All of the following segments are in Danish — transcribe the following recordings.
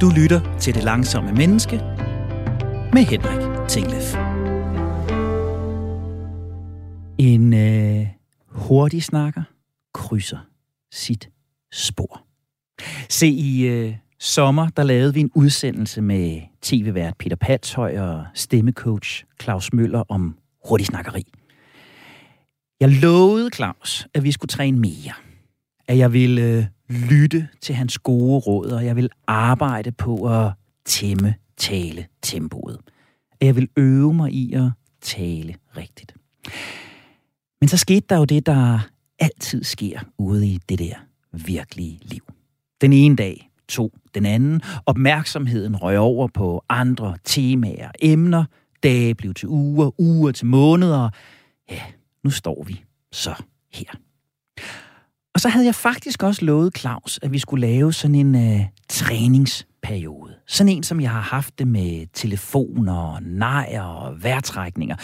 Du lytter til Det Langsomme Menneske med Henrik Tinglef. En øh, hurtig snakker krydser sit spor. Se, i øh, sommer, der lavede vi en udsendelse med tv-vært Peter Patshøj og stemmecoach Claus Møller om hurtig snakkeri. Jeg lovede Claus, at vi skulle træne mere. At jeg ville øh, lytte til hans gode råd, og jeg vil arbejde på at tæmme tale tempoet. At jeg vil øve mig i at tale rigtigt. Men så skete der jo det, der altid sker ude i det der virkelige liv. Den ene dag tog den anden. Opmærksomheden røg over på andre temaer, emner. Dage blev til uger, uger til måneder. Ja, nu står vi så her. Og så havde jeg faktisk også lovet Claus, at vi skulle lave sådan en øh, træningsperiode. Sådan en, som jeg har haft det med telefoner, nejer og vejrtrækninger.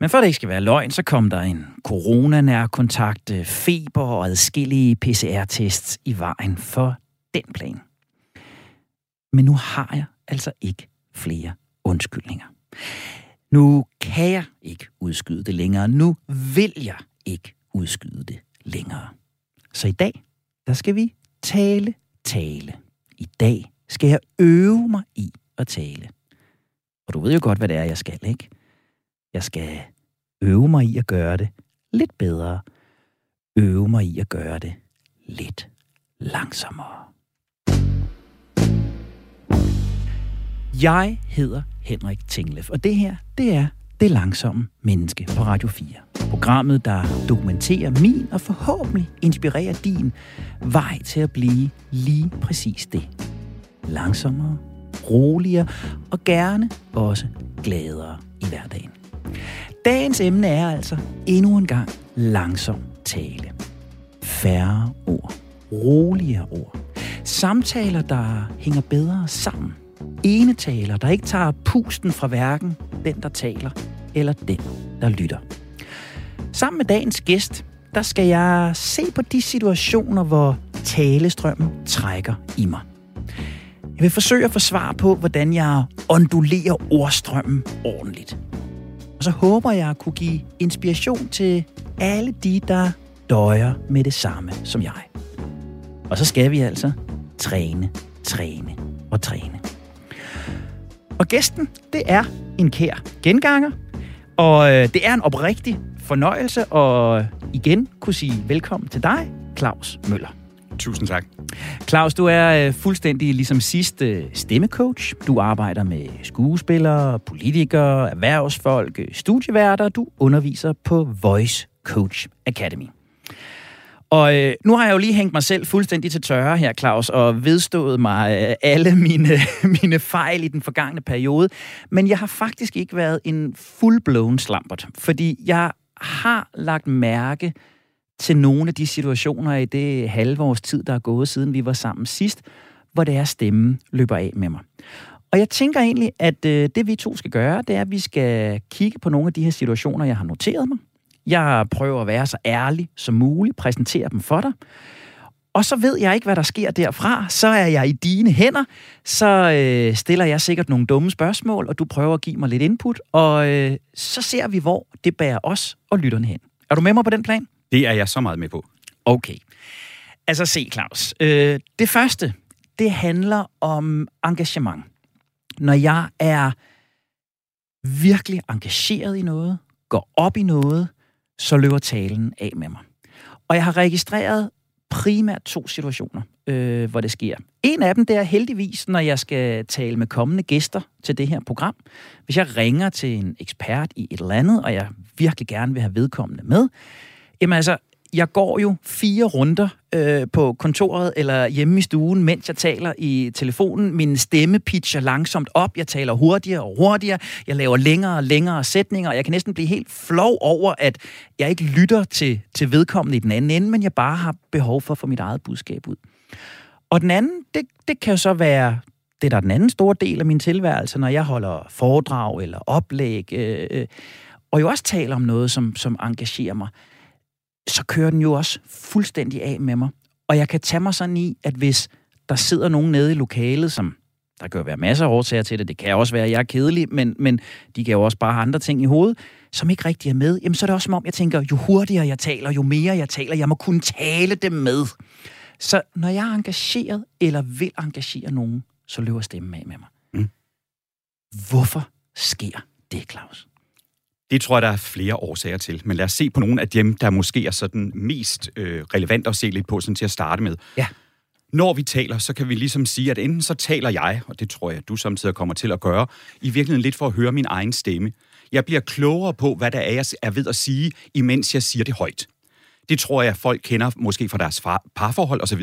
Men for det ikke skal være løgn, så kom der en coronanærkontakt, øh, feber og adskillige PCR-tests i vejen for den plan. Men nu har jeg altså ikke flere undskyldninger. Nu kan jeg ikke udskyde det længere. Nu vil jeg ikke udskyde det længere. Så i dag, der skal vi tale, tale. I dag skal jeg øve mig i at tale. Og du ved jo godt, hvad det er, jeg skal, ikke? Jeg skal øve mig i at gøre det lidt bedre. Øve mig i at gøre det lidt langsommere. Jeg hedder Henrik Tinglef, og det her, det er det Langsomme Menneske på Radio 4. Programmet, der dokumenterer min og forhåbentlig inspirerer din vej til at blive lige præcis det. Langsommere, roligere og gerne også gladere i hverdagen. Dagens emne er altså endnu en gang langsom tale. Færre ord. Roligere ord. Samtaler, der hænger bedre sammen. Enetaler, der ikke tager pusten fra hverken den, der taler, eller den, der lytter. Sammen med dagens gæst, der skal jeg se på de situationer, hvor talestrømmen trækker i mig. Jeg vil forsøge at få svar på, hvordan jeg ondulerer ordstrømmen ordentligt. Og så håber jeg at kunne give inspiration til alle de, der døjer med det samme som jeg. Og så skal vi altså træne, træne og træne. Og gæsten, det er en kær genganger, og øh, det er en oprigtig fornøjelse at igen kunne sige velkommen til dig, Claus Møller. Tusind tak. Claus, du er øh, fuldstændig ligesom sidst øh, stemmecoach. Du arbejder med skuespillere, politikere, erhvervsfolk, øh, studieværter. Du underviser på Voice Coach Academy. Og øh, nu har jeg jo lige hængt mig selv fuldstændig til tørre her, Claus, og vedstået mig øh, alle mine, mine fejl i den forgangne periode. Men jeg har faktisk ikke været en full-blown slampert, fordi jeg har lagt mærke til nogle af de situationer i det halve års tid, der er gået, siden vi var sammen sidst, hvor det er stemmen løber af med mig. Og jeg tænker egentlig, at øh, det vi to skal gøre, det er, at vi skal kigge på nogle af de her situationer, jeg har noteret mig. Jeg prøver at være så ærlig som muligt, præsentere dem for dig. Og så ved jeg ikke, hvad der sker derfra. Så er jeg i dine hænder. Så øh, stiller jeg sikkert nogle dumme spørgsmål, og du prøver at give mig lidt input. Og øh, så ser vi, hvor det bærer os og lytterne hen. Er du med mig på den plan? Det er jeg så meget med på. Okay. Altså se, Claus. Øh, det første, det handler om engagement. Når jeg er virkelig engageret i noget, går op i noget, så løber talen af med mig. Og jeg har registreret primært to situationer, øh, hvor det sker. En af dem, det er heldigvis, når jeg skal tale med kommende gæster til det her program. Hvis jeg ringer til en ekspert i et eller andet, og jeg virkelig gerne vil have vedkommende med, jamen altså, jeg går jo fire runder øh, på kontoret eller hjemme i stuen, mens jeg taler i telefonen. Min stemme pitcher langsomt op. Jeg taler hurtigere og hurtigere. Jeg laver længere og længere sætninger. Jeg kan næsten blive helt flov over, at jeg ikke lytter til, til vedkommende i den anden ende, men jeg bare har behov for at få mit eget budskab ud. Og den anden, det, det kan jo så være det der er den anden store del af min tilværelse, når jeg holder foredrag eller oplæg, øh, øh, og jo også taler om noget, som, som engagerer mig så kører den jo også fuldstændig af med mig. Og jeg kan tage mig sådan i, at hvis der sidder nogen nede i lokalet, som Der kan jo være masser af årsager til det. Det kan også være, at jeg er kedelig, men, men de kan jo også bare have andre ting i hovedet, som ikke rigtig er med. Jamen, så er det også som om, jeg tænker, jo hurtigere jeg taler, jo mere jeg taler, jeg må kunne tale dem med. Så når jeg er engageret, eller vil engagere nogen, så løber stemmen af med mig. Mm. Hvorfor sker det, Claus? Det tror jeg, der er flere årsager til. Men lad os se på nogle af dem, der måske er sådan mest øh, relevant at se lidt på, sådan til at starte med. Ja. Når vi taler, så kan vi ligesom sige, at enten så taler jeg, og det tror jeg, du samtidig kommer til at gøre, i virkeligheden lidt for at høre min egen stemme. Jeg bliver klogere på, hvad der er, jeg er ved at sige, imens jeg siger det højt. Det tror jeg, folk kender måske fra deres far, parforhold osv.,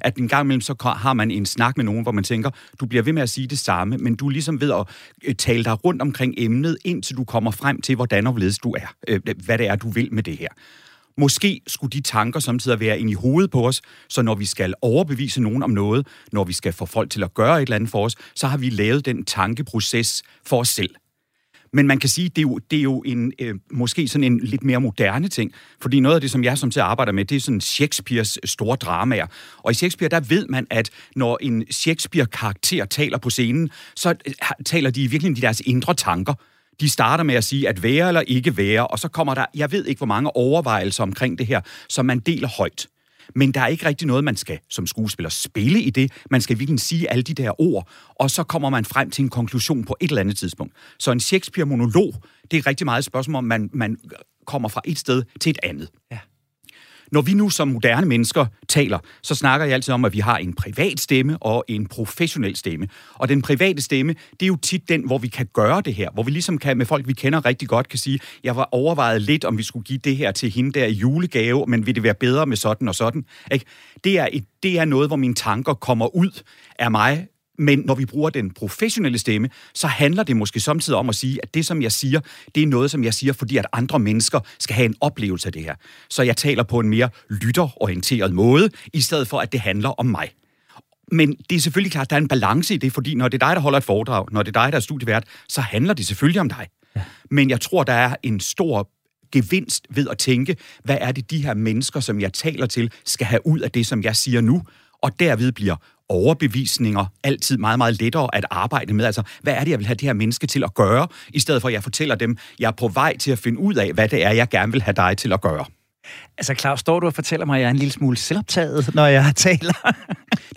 at en gang imellem så har man en snak med nogen, hvor man tænker, du bliver ved med at sige det samme, men du er ligesom ved at øh, tale dig rundt omkring emnet, indtil du kommer frem til, hvordan og hvorledes du er. Øh, hvad det er, du vil med det her. Måske skulle de tanker samtidig være ind i hovedet på os, så når vi skal overbevise nogen om noget, når vi skal få folk til at gøre et eller andet for os, så har vi lavet den tankeproces for os selv. Men man kan sige, det er jo, det er jo en, øh, måske sådan en lidt mere moderne ting, fordi noget af det, som jeg som til arbejder med, det er sådan Shakespeares store dramaer. Og i Shakespeare, der ved man, at når en Shakespeare-karakter taler på scenen, så øh, taler de virkelig de deres indre tanker. De starter med at sige, at være eller ikke være, og så kommer der, jeg ved ikke, hvor mange overvejelser omkring det her, som man deler højt men der er ikke rigtig noget, man skal som skuespiller spille i det. Man skal virkelig sige alle de der ord, og så kommer man frem til en konklusion på et eller andet tidspunkt. Så en Shakespeare-monolog, det er rigtig meget et spørgsmål om, man, man kommer fra et sted til et andet. Ja. Når vi nu som moderne mennesker taler, så snakker jeg altid om, at vi har en privat stemme og en professionel stemme. Og den private stemme, det er jo tit den, hvor vi kan gøre det her, hvor vi ligesom kan med folk, vi kender rigtig godt, kan sige, jeg var overvejet lidt, om vi skulle give det her til hende der i julegave, men vil det være bedre med sådan og sådan? Ikke? Det, er et, det er noget, hvor mine tanker kommer ud af mig men når vi bruger den professionelle stemme, så handler det måske samtidig om at sige, at det, som jeg siger, det er noget, som jeg siger, fordi at andre mennesker skal have en oplevelse af det her. Så jeg taler på en mere lytterorienteret måde, i stedet for, at det handler om mig. Men det er selvfølgelig klart, at der er en balance i det, fordi når det er dig, der holder et foredrag, når det er dig, der er studievært, så handler det selvfølgelig om dig. Ja. Men jeg tror, der er en stor gevinst ved at tænke, hvad er det, de her mennesker, som jeg taler til, skal have ud af det, som jeg siger nu, og derved bliver overbevisninger altid meget, meget lettere at arbejde med. Altså, hvad er det, jeg vil have det her menneske til at gøre, i stedet for at jeg fortæller dem, jeg er på vej til at finde ud af, hvad det er, jeg gerne vil have dig til at gøre. Altså Claus, står du og fortæller mig, at jeg er en lille smule selvoptaget, når jeg taler?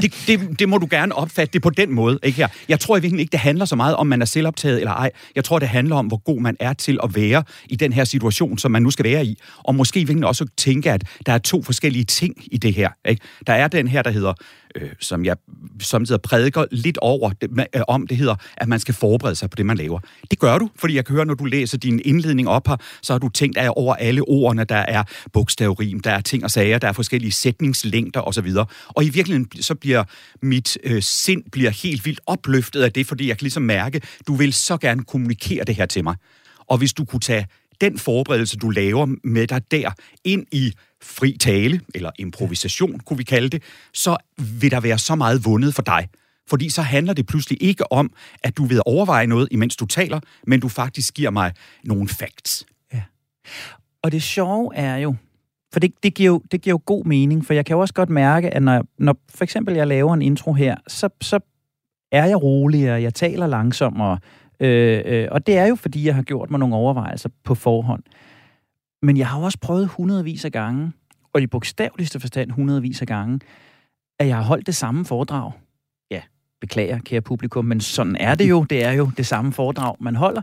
det, det, det må du gerne opfatte det på den måde. Ikke her. Jeg tror i virkeligheden ikke, det handler så meget om, man er selvoptaget eller ej. Jeg tror, det handler om, hvor god man er til at være i den her situation, som man nu skal være i. Og måske virkelig også tænke, at der er to forskellige ting i det her. Ikke? Der er den her, der hedder øh, som jeg samtidig prædiker lidt over det, øh, om, det hedder, at man skal forberede sig på det, man laver. Det gør du, fordi jeg kan høre, når du læser din indledning op her, så har du tænkt af over alle ordene, der er bogstavrim, der er ting og sager, der er forskellige sætningslængder osv. Og i virkeligheden så bliver mit øh, sind bliver helt vildt opløftet af det, fordi jeg kan ligesom mærke, du vil så gerne kommunikere det her til mig. Og hvis du kunne tage den forberedelse, du laver med dig der, ind i fri tale, eller improvisation, kunne vi kalde det, så vil der være så meget vundet for dig. Fordi så handler det pludselig ikke om, at du vil overveje noget, imens du taler, men du faktisk giver mig nogle facts. Ja. Og det sjove er jo, for det, det, giver jo, det giver jo god mening, for jeg kan jo også godt mærke, at når, når for eksempel jeg laver en intro her, så, så er jeg roligere, jeg taler langsommere, øh, øh, og det er jo, fordi jeg har gjort mig nogle overvejelser på forhånd. Men jeg har også prøvet hundredvis af gange, og i bogstaveligste forstand hundredvis af gange, at jeg har holdt det samme foredrag. Ja, beklager, kære publikum, men sådan er det jo. Det er jo det samme foredrag, man holder.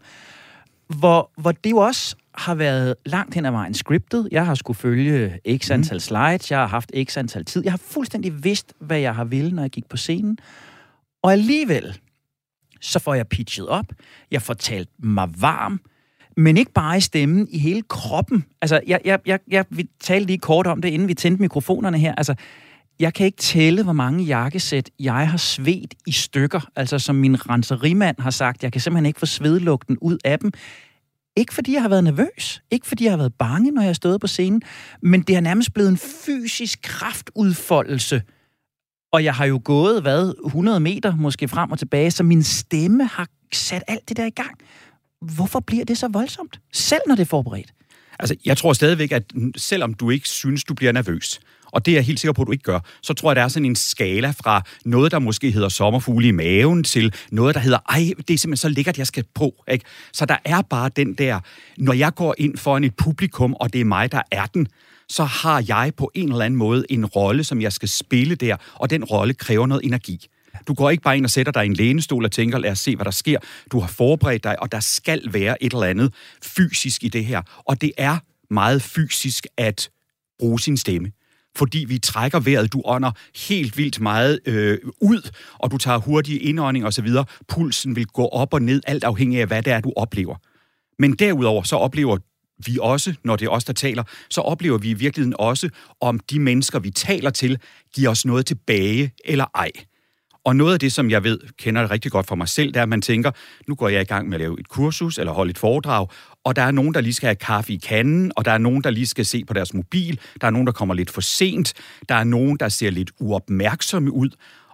Hvor, hvor det jo også har været langt hen ad vejen scriptet. Jeg har skulle følge x mhm. antal slides, jeg har haft x antal tid. Jeg har fuldstændig vidst, hvad jeg har ville, når jeg gik på scenen. Og alligevel, så får jeg pitchet op, jeg får talt mig varm, men ikke bare i stemmen, i hele kroppen. Altså, jeg, jeg, jeg, jeg vi talte lige kort om det, inden vi tændte mikrofonerne her. Altså, jeg kan ikke tælle, hvor mange jakkesæt jeg har svedt i stykker. Altså, som min renserimand har sagt, jeg kan simpelthen ikke få svedlugten ud af dem. Ikke fordi jeg har været nervøs, ikke fordi jeg har været bange, når jeg har stået på scenen, men det har nærmest blevet en fysisk kraftudfoldelse. Og jeg har jo gået, hvad, 100 meter måske frem og tilbage, så min stemme har sat alt det der i gang. Hvorfor bliver det så voldsomt? Selv når det er forberedt. Altså, jeg tror stadigvæk, at selvom du ikke synes, du bliver nervøs, og det er jeg helt sikker på, at du ikke gør, så tror jeg, der er sådan en skala fra noget, der måske hedder sommerfugle i maven, til noget, der hedder, ej, det er simpelthen så lækkert, jeg skal på. Ikke? Så der er bare den der, når jeg går ind foran et publikum, og det er mig, der er den, så har jeg på en eller anden måde en rolle, som jeg skal spille der, og den rolle kræver noget energi. Du går ikke bare ind og sætter dig i en lænestol og tænker, lad os se, hvad der sker. Du har forberedt dig, og der skal være et eller andet fysisk i det her. Og det er meget fysisk at bruge sin stemme fordi vi trækker vejret, du ånder helt vildt meget øh, ud, og du tager hurtige indånding osv. Pulsen vil gå op og ned, alt afhængig af, hvad det er, du oplever. Men derudover så oplever vi også, når det er os, der taler, så oplever vi i virkeligheden også, om de mennesker, vi taler til, giver os noget tilbage eller ej. Og noget af det, som jeg ved, kender det rigtig godt for mig selv, det er, at man tænker, nu går jeg i gang med at lave et kursus eller holde et foredrag, og der er nogen, der lige skal have kaffe i kanden, og der er nogen, der lige skal se på deres mobil, der er nogen, der kommer lidt for sent, der er nogen, der ser lidt uopmærksomme ud,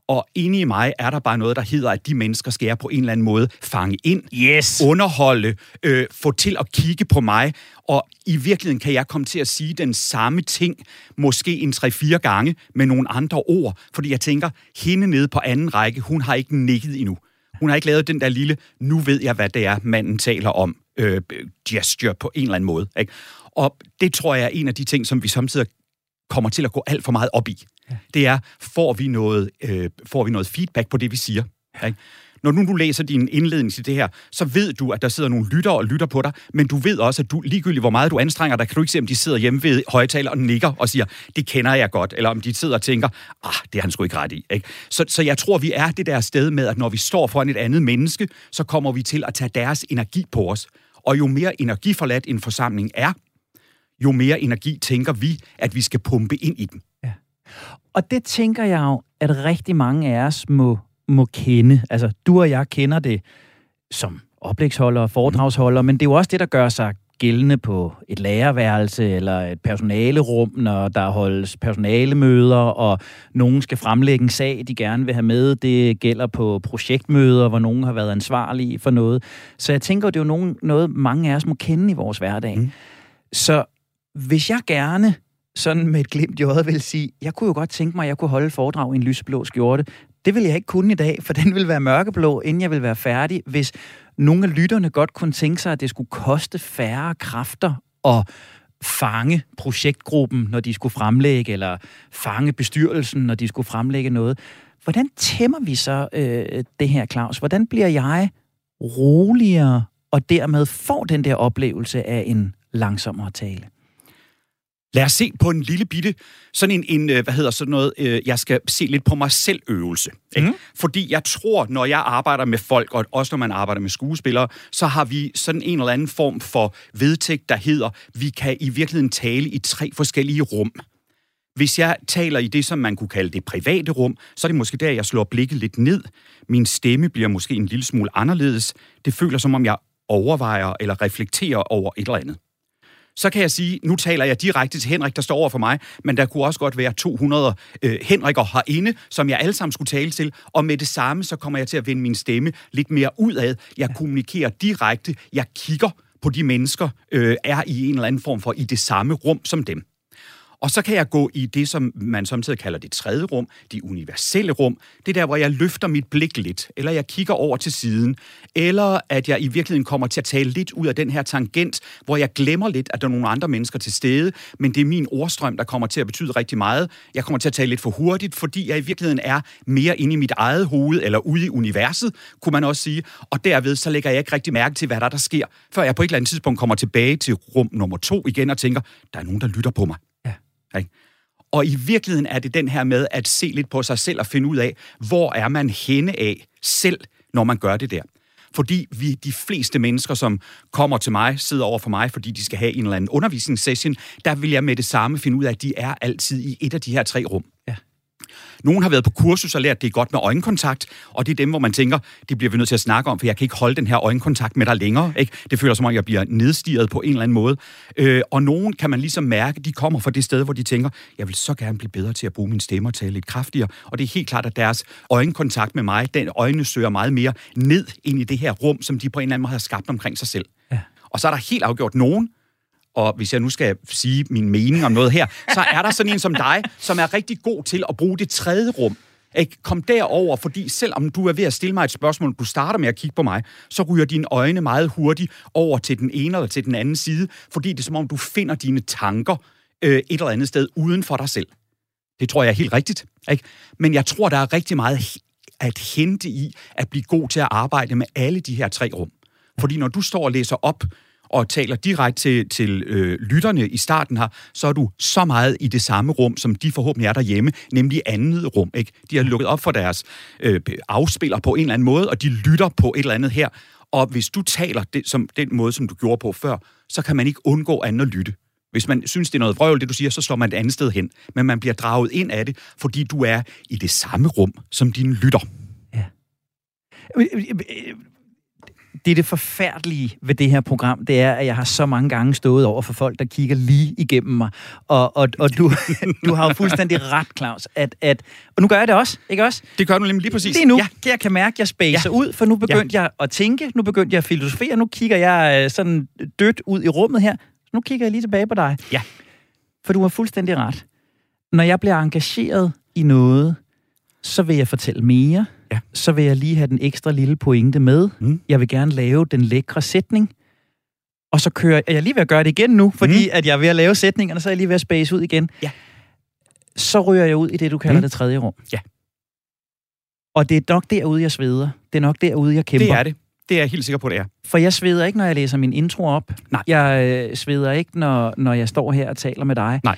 og inde i mig er der bare noget, der hedder, at de mennesker skal jeg på en eller anden måde fange ind, yes. underholde, øh, få til at kigge på mig, og i virkeligheden kan jeg komme til at sige den samme ting, måske en tre-fire gange, med nogle andre ord, fordi jeg tænker, hende nede på anden række, hun har ikke nikket endnu. Hun har ikke lavet den der lille, nu ved jeg, hvad det er, manden taler om, øh, gesture på en eller anden måde. Ikke? Og det tror jeg er en af de ting, som vi samtidig kommer til at gå alt for meget op i. Ja. Det er, får vi, noget, øh, får vi noget feedback på det, vi siger? Ikke? Når nu du læser din indledning til det her, så ved du, at der sidder nogle lyttere og lytter på dig, men du ved også, at du ligegyldigt hvor meget du anstrenger dig, kan du ikke se, om de sidder hjemme ved højtaler og nikker og siger, det kender jeg godt, eller om de sidder og tænker, ah, det er han sgu ikke ret i. Ikke? Så, så jeg tror, vi er det der sted med, at når vi står foran et andet menneske, så kommer vi til at tage deres energi på os. Og jo mere energiforladt en forsamling er, jo mere energi tænker vi, at vi skal pumpe ind i den. Ja. Og det tænker jeg jo, at rigtig mange af os må, må kende. Altså, du og jeg kender det som oplægsholder og foredragsholder, men det er jo også det, der gør sig gældende på et lærerværelse eller et personalerum, når der holdes personalemøder, og nogen skal fremlægge en sag, de gerne vil have med. Det gælder på projektmøder, hvor nogen har været ansvarlige for noget. Så jeg tænker, det er jo nogen, noget, mange af os må kende i vores hverdag. Mm. Så hvis jeg gerne sådan med et glimt i øjet vil sige, jeg kunne jo godt tænke mig, at jeg kunne holde foredrag i en lysblå skjorte. Det vil jeg ikke kunne i dag, for den vil være mørkeblå, inden jeg vil være færdig. Hvis nogle af lytterne godt kunne tænke sig, at det skulle koste færre kræfter at fange projektgruppen, når de skulle fremlægge, eller fange bestyrelsen, når de skulle fremlægge noget. Hvordan tæmmer vi så øh, det her, Claus? Hvordan bliver jeg roligere, og dermed får den der oplevelse af en langsommere tale? Lad os se på en lille bitte, sådan en, en øh, hvad hedder sådan noget, øh, jeg skal se lidt på mig selv øvelse. Ikke? Mm. Fordi jeg tror, når jeg arbejder med folk, og også når man arbejder med skuespillere, så har vi sådan en eller anden form for vedtægt, der hedder, vi kan i virkeligheden tale i tre forskellige rum. Hvis jeg taler i det, som man kunne kalde det private rum, så er det måske der, jeg slår blikket lidt ned. Min stemme bliver måske en lille smule anderledes. Det føler som om, jeg overvejer eller reflekterer over et eller andet så kan jeg sige, nu taler jeg direkte til Henrik, der står over for mig, men der kunne også godt være 200 øh, Henriker herinde, som jeg alle sammen skulle tale til, og med det samme, så kommer jeg til at vende min stemme lidt mere udad. Jeg kommunikerer direkte, jeg kigger på de mennesker, øh, er i en eller anden form for i det samme rum som dem. Og så kan jeg gå i det, som man samtidig kalder det tredje rum, det universelle rum. Det er der, hvor jeg løfter mit blik lidt, eller jeg kigger over til siden, eller at jeg i virkeligheden kommer til at tale lidt ud af den her tangent, hvor jeg glemmer lidt, at der er nogle andre mennesker til stede, men det er min ordstrøm, der kommer til at betyde rigtig meget. Jeg kommer til at tale lidt for hurtigt, fordi jeg i virkeligheden er mere inde i mit eget hoved, eller ude i universet, kunne man også sige. Og derved så lægger jeg ikke rigtig mærke til, hvad der, der sker, før jeg på et eller andet tidspunkt kommer tilbage til rum nummer to igen og tænker, der er nogen, der lytter på mig. Ikke? Og i virkeligheden er det den her med at se lidt på sig selv og finde ud af, hvor er man henne af selv, når man gør det der. Fordi vi, de fleste mennesker, som kommer til mig, sidder over for mig, fordi de skal have en eller anden undervisningssession, der vil jeg med det samme finde ud af, at de er altid i et af de her tre rum. Ja. Nogen har været på kursus og lært, at det er godt med øjenkontakt, og det er dem, hvor man tænker, det bliver vi nødt til at snakke om, for jeg kan ikke holde den her øjenkontakt med dig længere. Ikke? Det føler som om, jeg bliver nedstiget på en eller anden måde. Øh, og nogen kan man ligesom mærke, de kommer fra det sted, hvor de tænker, jeg vil så gerne blive bedre til at bruge min stemme og tale lidt kraftigere. Og det er helt klart, at deres øjenkontakt med mig, den øjne søger meget mere ned ind i det her rum, som de på en eller anden måde har skabt omkring sig selv. Ja. Og så er der helt afgjort nogen, og hvis jeg nu skal sige min mening om noget her, så er der sådan en som dig, som er rigtig god til at bruge det tredje rum. Ikke? Kom derover, fordi selvom du er ved at stille mig et spørgsmål, du starter med at kigge på mig, så ryger dine øjne meget hurtigt over til den ene eller til den anden side, fordi det er som om, du finder dine tanker øh, et eller andet sted uden for dig selv. Det tror jeg er helt rigtigt. Ikke? Men jeg tror, der er rigtig meget at hente i at blive god til at arbejde med alle de her tre rum. Fordi når du står og læser op og taler direkte til, til øh, lytterne i starten her, så er du så meget i det samme rum, som de forhåbentlig er derhjemme, nemlig andet rum. Ikke? De har lukket op for deres øh, afspiller på en eller anden måde, og de lytter på et eller andet her. Og hvis du taler det, som den måde, som du gjorde på før, så kan man ikke undgå andet at lytte. Hvis man synes, det er noget vrøvl, det du siger, så slår man et andet sted hen. Men man bliver draget ind af det, fordi du er i det samme rum som dine lytter. Ja øh, øh, øh, det er det forfærdelige ved det her program, det er, at jeg har så mange gange stået over for folk, der kigger lige igennem mig. Og, og, og du, du har jo fuldstændig ret, Claus, at, at... Og nu gør jeg det også, ikke også? Det gør du nemlig lige præcis. Lige nu, ja. jeg kan mærke, at jeg spacer ja. ud, for nu begyndte ja. jeg at tænke, nu begyndte jeg at filosofere, nu kigger jeg øh, sådan dødt ud i rummet her. Nu kigger jeg lige tilbage på dig. Ja. For du har fuldstændig ret. Når jeg bliver engageret i noget, så vil jeg fortælle mere, ja. så vil jeg lige have den ekstra lille pointe med. Mm. Jeg vil gerne lave den lækre sætning. Og så kører jeg, jeg lige ved at gøre det igen nu, fordi mm. at jeg er ved at lave sætningerne, så er jeg lige ved at space ud igen. Ja. Så ryger jeg ud i det, du kalder mm. det tredje rum. Ja. Og det er nok derude, jeg sveder. Det er nok derude, jeg kæmper. Det er det. Det er jeg helt sikker på, det er. For jeg sveder ikke, når jeg læser min intro op. Nej. Jeg øh, sveder ikke, når, når jeg står her og taler med dig. Nej.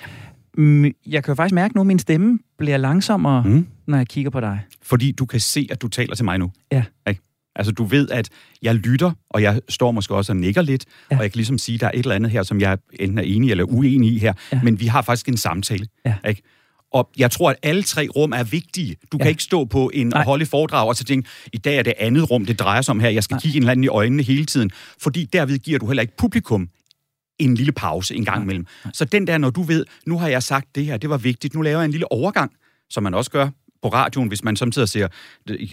Jeg kan jo faktisk mærke nu, at min stemme bliver langsommere, mm. når jeg kigger på dig. Fordi du kan se, at du taler til mig nu. Ja. Ikke? Altså, du ved, at jeg lytter, og jeg står måske også og nikker lidt, ja. og jeg kan ligesom sige, at der er et eller andet her, som jeg enten er enig eller uenig i her, ja. men vi har faktisk en samtale. Ja. Ikke? Og jeg tror, at alle tre rum er vigtige. Du ja. kan ikke stå på en Nej. holde foredrag og så tænke, i dag er det andet rum, det drejer sig om her. Jeg skal Nej. kigge en eller anden i øjnene hele tiden. Fordi derved giver du heller ikke publikum en lille pause en gang imellem. Så den der, når du ved, nu har jeg sagt det her, det var vigtigt, nu laver jeg en lille overgang, som man også gør på radioen, hvis man samtidig ser,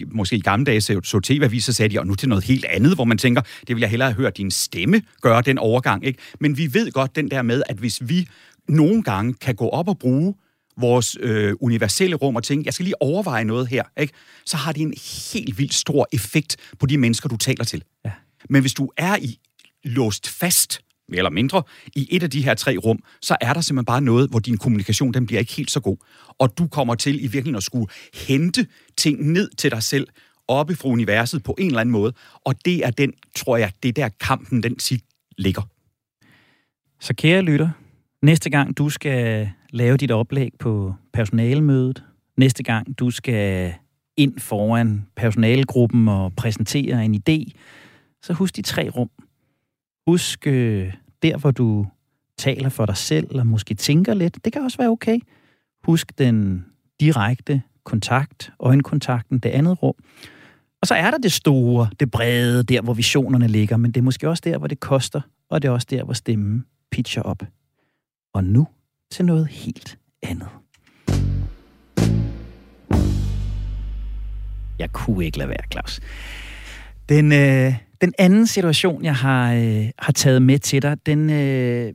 måske i gamle dage så, så tv så sagde de, og nu til noget helt andet, hvor man tænker, det vil jeg hellere høre din stemme gøre den overgang. Ikke? Men vi ved godt den der med, at hvis vi nogle gange kan gå op og bruge vores øh, universelle rum og tænke, jeg skal lige overveje noget her, ikke? så har det en helt vildt stor effekt på de mennesker, du taler til. Ja. Men hvis du er i låst fast eller mindre, i et af de her tre rum, så er der simpelthen bare noget, hvor din kommunikation, den bliver ikke helt så god. Og du kommer til i virkeligheden at skulle hente ting ned til dig selv, oppe fra universet på en eller anden måde. Og det er den, tror jeg, det der kampen, den tit ligger. Så kære lytter, næste gang du skal lave dit oplæg på personalemødet, næste gang du skal ind foran personalegruppen og præsentere en idé, så husk de tre rum. Husk øh, der, hvor du taler for dig selv, eller måske tænker lidt. Det kan også være okay. Husk den direkte kontakt, øjenkontakten, det andet rum. Og så er der det store, det brede, der hvor visionerne ligger, men det er måske også der, hvor det koster, og det er også der, hvor stemmen pitcher op. Og nu til noget helt andet. Jeg kunne ikke lade være, Claus. Den, øh, den anden situation, jeg har, øh, har taget med til dig, den øh,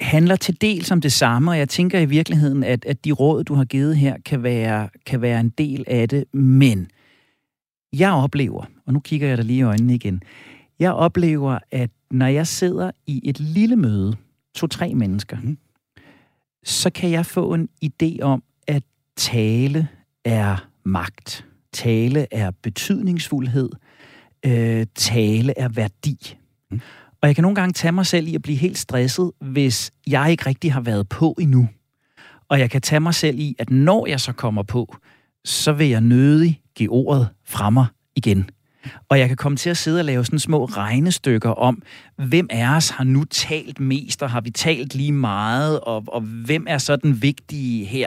handler til dels om det samme, og jeg tænker i virkeligheden, at, at de råd, du har givet her, kan være, kan være en del af det. Men jeg oplever, og nu kigger jeg dig lige i øjnene igen, jeg oplever, at når jeg sidder i et lille møde, to-tre mennesker, mm. så kan jeg få en idé om, at tale er magt. Tale er betydningsfuldhed øh, tale er værdi. Mm. Og jeg kan nogle gange tage mig selv i at blive helt stresset, hvis jeg ikke rigtig har været på endnu. Og jeg kan tage mig selv i, at når jeg så kommer på, så vil jeg nødig give ordet fra mig igen. Og jeg kan komme til at sidde og lave sådan små regnestykker om, hvem af os har nu talt mest, og har vi talt lige meget, og, og hvem er så den vigtige her.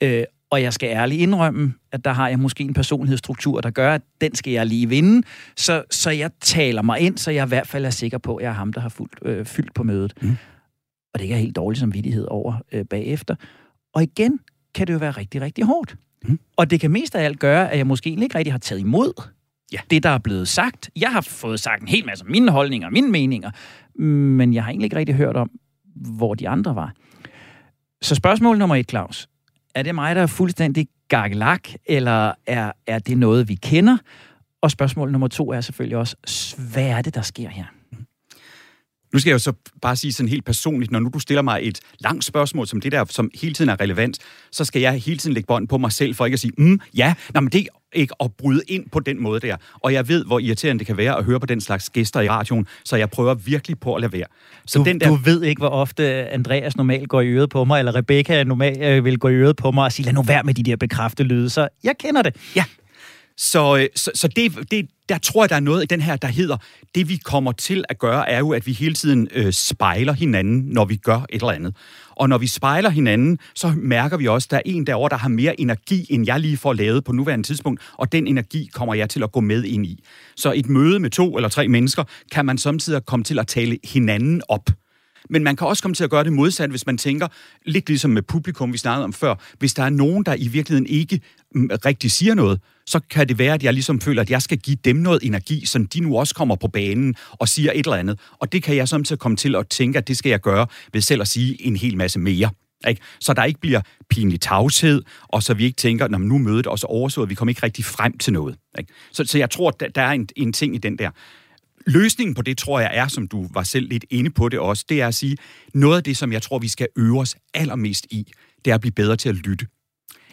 Øh, og jeg skal ærligt indrømme, at der har jeg måske en personlighedsstruktur, der gør, at den skal jeg lige vinde. Så, så jeg taler mig ind, så jeg i hvert fald er sikker på, at jeg er ham, der har fuldt, øh, fyldt på mødet. Mm. Og det er helt dårlig samvittighed over øh, bagefter. Og igen kan det jo være rigtig, rigtig hårdt. Mm. Og det kan mest af alt gøre, at jeg måske ikke rigtig har taget imod ja. det, der er blevet sagt. Jeg har fået sagt en hel masse mine holdninger, mine meninger, men jeg har egentlig ikke rigtig hørt om, hvor de andre var. Så spørgsmål nummer et, Claus. Er det mig, der er fuldstændig gakkelak, eller er, er det noget, vi kender? Og spørgsmål nummer to er selvfølgelig også, hvad er det, der sker her? Nu skal jeg jo så bare sige sådan helt personligt, når nu du stiller mig et langt spørgsmål som det der, som hele tiden er relevant, så skal jeg hele tiden lægge bånd på mig selv for ikke at sige, mm, ja, nej, men det ikke at bryde ind på den måde der. Og jeg ved, hvor irriterende det kan være at høre på den slags gæster i radioen, så jeg prøver virkelig på at lade være. Så du, den der... du ved ikke, hvor ofte Andreas normalt går i øret på mig, eller Rebecca normalt øh, vil gå i øret på mig og sige, lad nu være med de der bekræfte lyde. Så jeg kender det. Ja, så, øh, så, så det, det, der tror jeg, der er noget i den her, der hedder, det vi kommer til at gøre, er jo, at vi hele tiden øh, spejler hinanden, når vi gør et eller andet. Og når vi spejler hinanden, så mærker vi også, at der er en derovre, der har mere energi, end jeg lige får lavet på nuværende tidspunkt, og den energi kommer jeg til at gå med ind i. Så et møde med to eller tre mennesker, kan man samtidig komme til at tale hinanden op. Men man kan også komme til at gøre det modsat, hvis man tænker, lidt ligesom med publikum, vi snakkede om før, hvis der er nogen, der i virkeligheden ikke mm, rigtig siger noget, så kan det være, at jeg ligesom føler, at jeg skal give dem noget energi, så de nu også kommer på banen og siger et eller andet. Og det kan jeg samtidig komme til at tænke, at det skal jeg gøre ved selv at sige en hel masse mere. Ikke? Så der ikke bliver pinlig tavshed, og så vi ikke tænker, når nu mødet også oversået, vi kommer ikke rigtig frem til noget. Ikke? Så, så jeg tror, der er en, en ting i den der. Løsningen på det, tror jeg, er, som du var selv lidt inde på det også, det er at sige, noget af det, som jeg tror, vi skal øve os allermest i, det er at blive bedre til at lytte.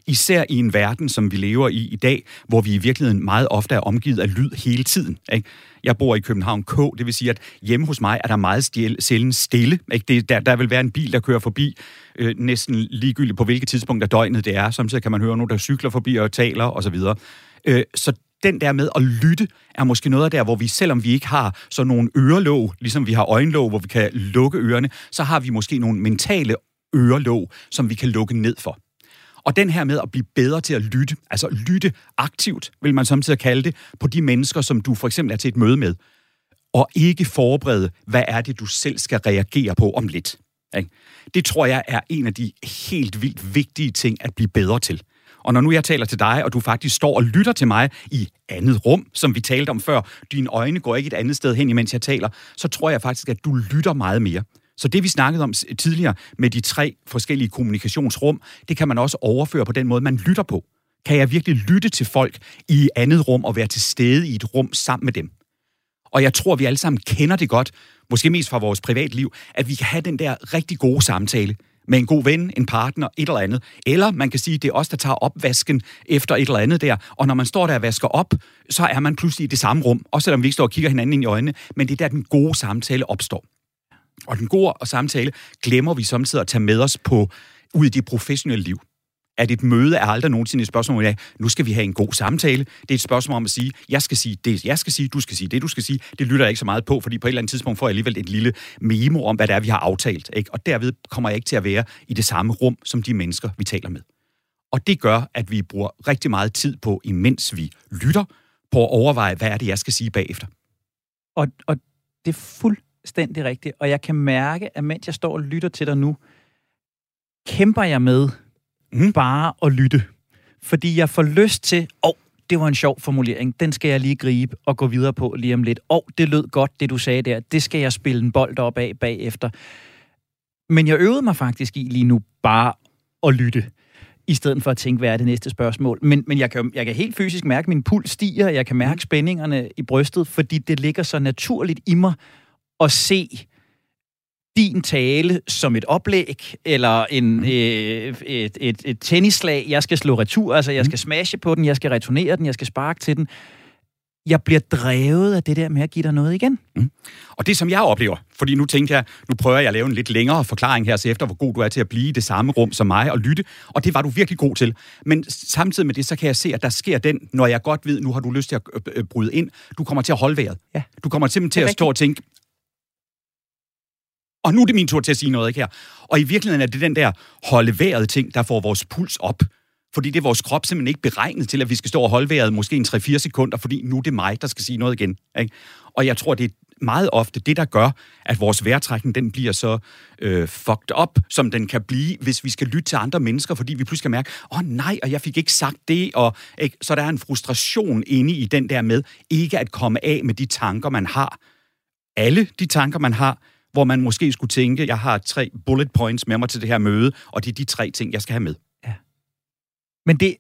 Især i en verden, som vi lever i i dag, hvor vi i virkeligheden meget ofte er omgivet af lyd hele tiden. Ikke? Jeg bor i København K, det vil sige, at hjemme hos mig er der meget sjældent stille. Ikke? Det, der, der vil være en bil, der kører forbi, øh, næsten ligegyldigt på hvilket tidspunkt af døgnet det er. Samtidig kan man høre nogen, der cykler forbi og taler osv. Øh, så den der med at lytte er måske noget af der, hvor vi, selvom vi ikke har sådan nogle ørelåg, ligesom vi har øjenlåg, hvor vi kan lukke ørerne, så har vi måske nogle mentale ørelåg, som vi kan lukke ned for. Og den her med at blive bedre til at lytte, altså lytte aktivt, vil man samtidig kalde det, på de mennesker, som du for eksempel er til et møde med, og ikke forberede, hvad er det, du selv skal reagere på om lidt. Det tror jeg er en af de helt vildt vigtige ting at blive bedre til. Og når nu jeg taler til dig, og du faktisk står og lytter til mig i andet rum, som vi talte om før, dine øjne går ikke et andet sted hen, imens jeg taler, så tror jeg faktisk, at du lytter meget mere. Så det, vi snakkede om tidligere med de tre forskellige kommunikationsrum, det kan man også overføre på den måde, man lytter på. Kan jeg virkelig lytte til folk i andet rum og være til stede i et rum sammen med dem? Og jeg tror, vi alle sammen kender det godt, måske mest fra vores privatliv, at vi kan have den der rigtig gode samtale med en god ven, en partner, et eller andet. Eller man kan sige, det er os, der tager opvasken efter et eller andet der. Og når man står der og vasker op, så er man pludselig i det samme rum, også selvom vi ikke står og kigger hinanden ind i øjnene. Men det er der, den gode samtale opstår. Og den gode samtale glemmer vi samtidig at tage med os på ud i det professionelle liv at et møde er aldrig nogensinde et spørgsmål om, nu skal vi have en god samtale. Det er et spørgsmål om at sige, jeg skal sige det, jeg skal sige, du skal sige det, du skal sige. Det lytter jeg ikke så meget på, fordi på et eller andet tidspunkt får jeg alligevel et lille memo om, hvad det er, vi har aftalt. Ikke? Og derved kommer jeg ikke til at være i det samme rum, som de mennesker, vi taler med. Og det gør, at vi bruger rigtig meget tid på, imens vi lytter, på at overveje, hvad er det, jeg skal sige bagefter. Og, og det er fuldstændig rigtigt. Og jeg kan mærke, at mens jeg står og lytter til dig nu, kæmper jeg med mm. bare at lytte. Fordi jeg får lyst til, åh, oh, det var en sjov formulering, den skal jeg lige gribe og gå videre på lige om lidt. Åh, oh, det lød godt, det du sagde der, det skal jeg spille en bold op af bagefter. Men jeg øvede mig faktisk i lige nu bare at lytte i stedet for at tænke, hvad er det næste spørgsmål. Men, men jeg, kan, jeg kan helt fysisk mærke, at min puls stiger, jeg kan mærke mm. spændingerne i brystet, fordi det ligger så naturligt i mig at se din tale som et oplæg, eller en, mm. øh, et, et, et tennislag, jeg skal slå retur, altså jeg mm. skal smashe på den, jeg skal returnere den, jeg skal sparke til den. Jeg bliver drevet af det der med at give dig noget igen. Mm. Og det, som jeg oplever, fordi nu tænker jeg, nu prøver jeg at lave en lidt længere forklaring her, så efter hvor god du er til at blive i det samme rum som mig og lytte, og det var du virkelig god til. Men samtidig med det, så kan jeg se, at der sker den, når jeg godt ved, nu har du lyst til at øh, øh, bryde ind, du kommer til at holde vejret. Ja. Du kommer simpelthen til at stå og tænke, og nu er det min tur til at sige noget, ikke her? Og i virkeligheden er det den der holde vejret ting, der får vores puls op. Fordi det er vores krop simpelthen ikke beregnet til, at vi skal stå og holde vejret måske en 3-4 sekunder, fordi nu er det mig, der skal sige noget igen. Ikke? Og jeg tror, det er meget ofte det, der gør, at vores vejrtrækning den bliver så øh, fucked up, som den kan blive, hvis vi skal lytte til andre mennesker, fordi vi pludselig kan mærke, åh oh, nej, og jeg fik ikke sagt det, og ikke? så der er en frustration inde i den der med ikke at komme af med de tanker, man har. Alle de tanker, man har, hvor man måske skulle tænke, jeg har tre bullet points med mig til det her møde, og det er de tre ting, jeg skal have med. Ja. Men det,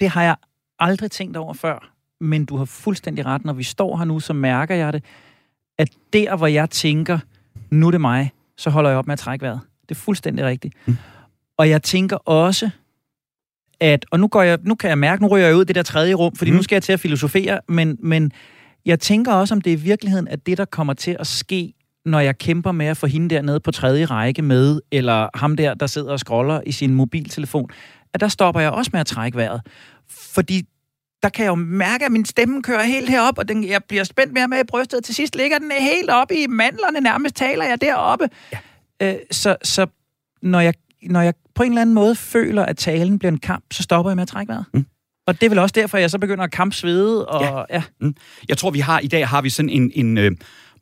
det har jeg aldrig tænkt over før, men du har fuldstændig ret. Når vi står her nu, så mærker jeg det, at der, hvor jeg tænker, nu er det mig, så holder jeg op med at trække vejret. Det er fuldstændig rigtigt. Mm. Og jeg tænker også, at, og nu, går jeg, nu kan jeg mærke, nu ryger jeg ud i det der tredje rum, fordi mm. nu skal jeg til at filosofere, men, men jeg tænker også, om det er i virkeligheden, at det, der kommer til at ske, når jeg kæmper med at få hende dernede på tredje række med, eller ham der, der sidder og scroller i sin mobiltelefon, at der stopper jeg også med at trække vejret. Fordi der kan jeg jo mærke, at min stemme kører helt herop, og den, jeg bliver spændt mere med i brystet. Til sidst ligger den helt oppe i mandlerne, nærmest taler jeg deroppe. Ja. Øh, så, så når, jeg, når jeg på en eller anden måde føler, at talen bliver en kamp, så stopper jeg med at trække vejret. Mm. Og det er vel også derfor, jeg så begynder at kampsvede. Og, ja. Ja. Mm. Jeg tror, vi har i dag har vi sådan en, en øh,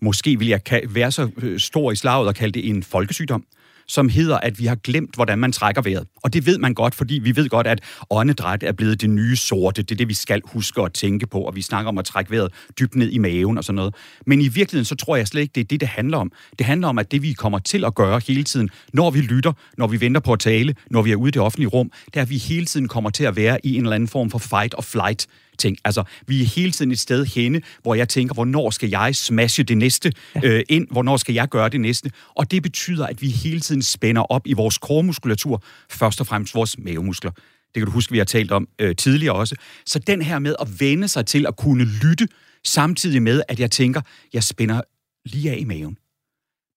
måske vil jeg være så øh, stor i slaget og kalde det en folkesygdom som hedder, at vi har glemt, hvordan man trækker vejret. Og det ved man godt, fordi vi ved godt, at åndedræt er blevet det nye sorte. Det er det, vi skal huske at tænke på, og vi snakker om at trække vejret dybt ned i maven og sådan noget. Men i virkeligheden, så tror jeg slet ikke, det er det, det handler om. Det handler om, at det, vi kommer til at gøre hele tiden, når vi lytter, når vi venter på at tale, når vi er ude i det offentlige rum, det er, at vi hele tiden kommer til at være i en eller anden form for fight or flight ting. Altså, vi er hele tiden et sted henne, hvor jeg tænker, hvornår skal jeg smashe det næste ja. øh, ind? Hvornår skal jeg gøre det næste? Og det betyder, at vi hele tiden spænder op i vores kormuskulatur, først og fremmest vores mavemuskler. Det kan du huske, vi har talt om øh, tidligere også. Så den her med at vende sig til at kunne lytte, samtidig med, at jeg tænker, jeg spænder lige af i maven.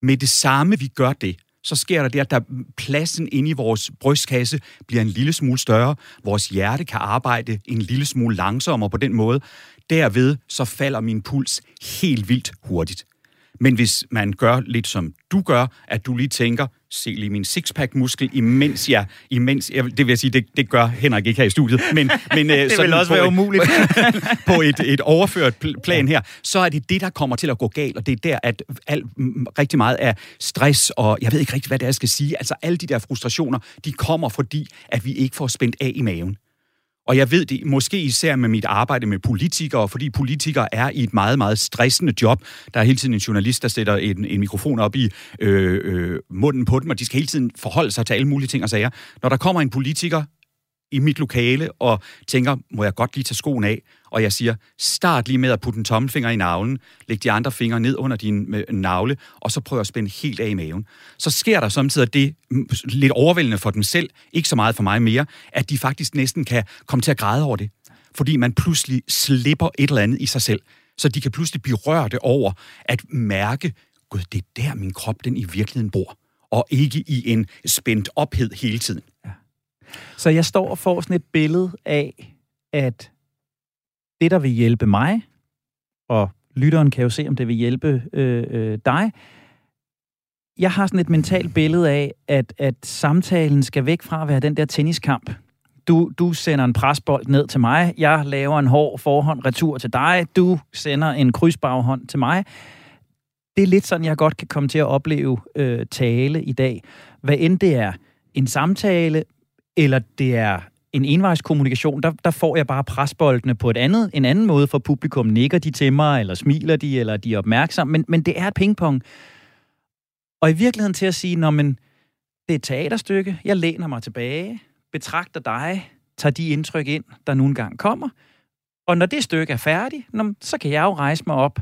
Med det samme, vi gør det, så sker der det, at der pladsen inde i vores brystkasse bliver en lille smule større. Vores hjerte kan arbejde en lille smule langsommere på den måde. Derved så falder min puls helt vildt hurtigt. Men hvis man gør lidt som du gør, at du lige tænker, se lige min sixpack-muskel, imens jeg, imens, jeg, det vil jeg sige, det, det gør Henrik ikke her i studiet, men, men det vil også være umuligt. på et, et overført plan her, så er det det, der kommer til at gå galt, og det er der, at alt, rigtig meget af stress, og jeg ved ikke rigtig, hvad det er, jeg skal sige, altså alle de der frustrationer, de kommer fordi, at vi ikke får spændt af i maven. Og jeg ved det måske især med mit arbejde med politikere, fordi politikere er i et meget, meget stressende job. Der er hele tiden en journalist, der sætter en, en mikrofon op i øh, øh, munden på dem, og de skal hele tiden forholde sig til alle mulige ting og sager. Når der kommer en politiker i mit lokale og tænker, må jeg godt lige tage skoen af? Og jeg siger, start lige med at putte en tommelfinger i navlen, læg de andre fingre ned under din navle, og så prøv at spænde helt af i maven. Så sker der samtidig det mm, lidt overvældende for dem selv, ikke så meget for mig mere, at de faktisk næsten kan komme til at græde over det. Fordi man pludselig slipper et eller andet i sig selv. Så de kan pludselig blive rørte over at mærke, gud, det er der min krop den i virkeligheden bor. Og ikke i en spændt ophed hele tiden. Ja. Så jeg står og får sådan et billede af, at det, der vil hjælpe mig, og lytteren kan jo se, om det vil hjælpe øh, øh, dig, jeg har sådan et mentalt billede af, at, at samtalen skal væk fra at være den der tenniskamp. Du, du sender en presbold ned til mig, jeg laver en hård forhånd retur til dig, du sender en krydsbaghånd til mig. Det er lidt sådan, jeg godt kan komme til at opleve øh, tale i dag. Hvad end det er en samtale, eller det er en envejskommunikation, der, der får jeg bare presboldene på et andet, en anden måde for publikum. Nikker de til mig, eller smiler de, eller de er opmærksomme. Men, men det er et pingpong. Og i virkeligheden til at sige, når man, det er et teaterstykke, jeg læner mig tilbage, betragter dig, tager de indtryk ind, der nu engang kommer. Og når det stykke er færdigt, så kan jeg jo rejse mig op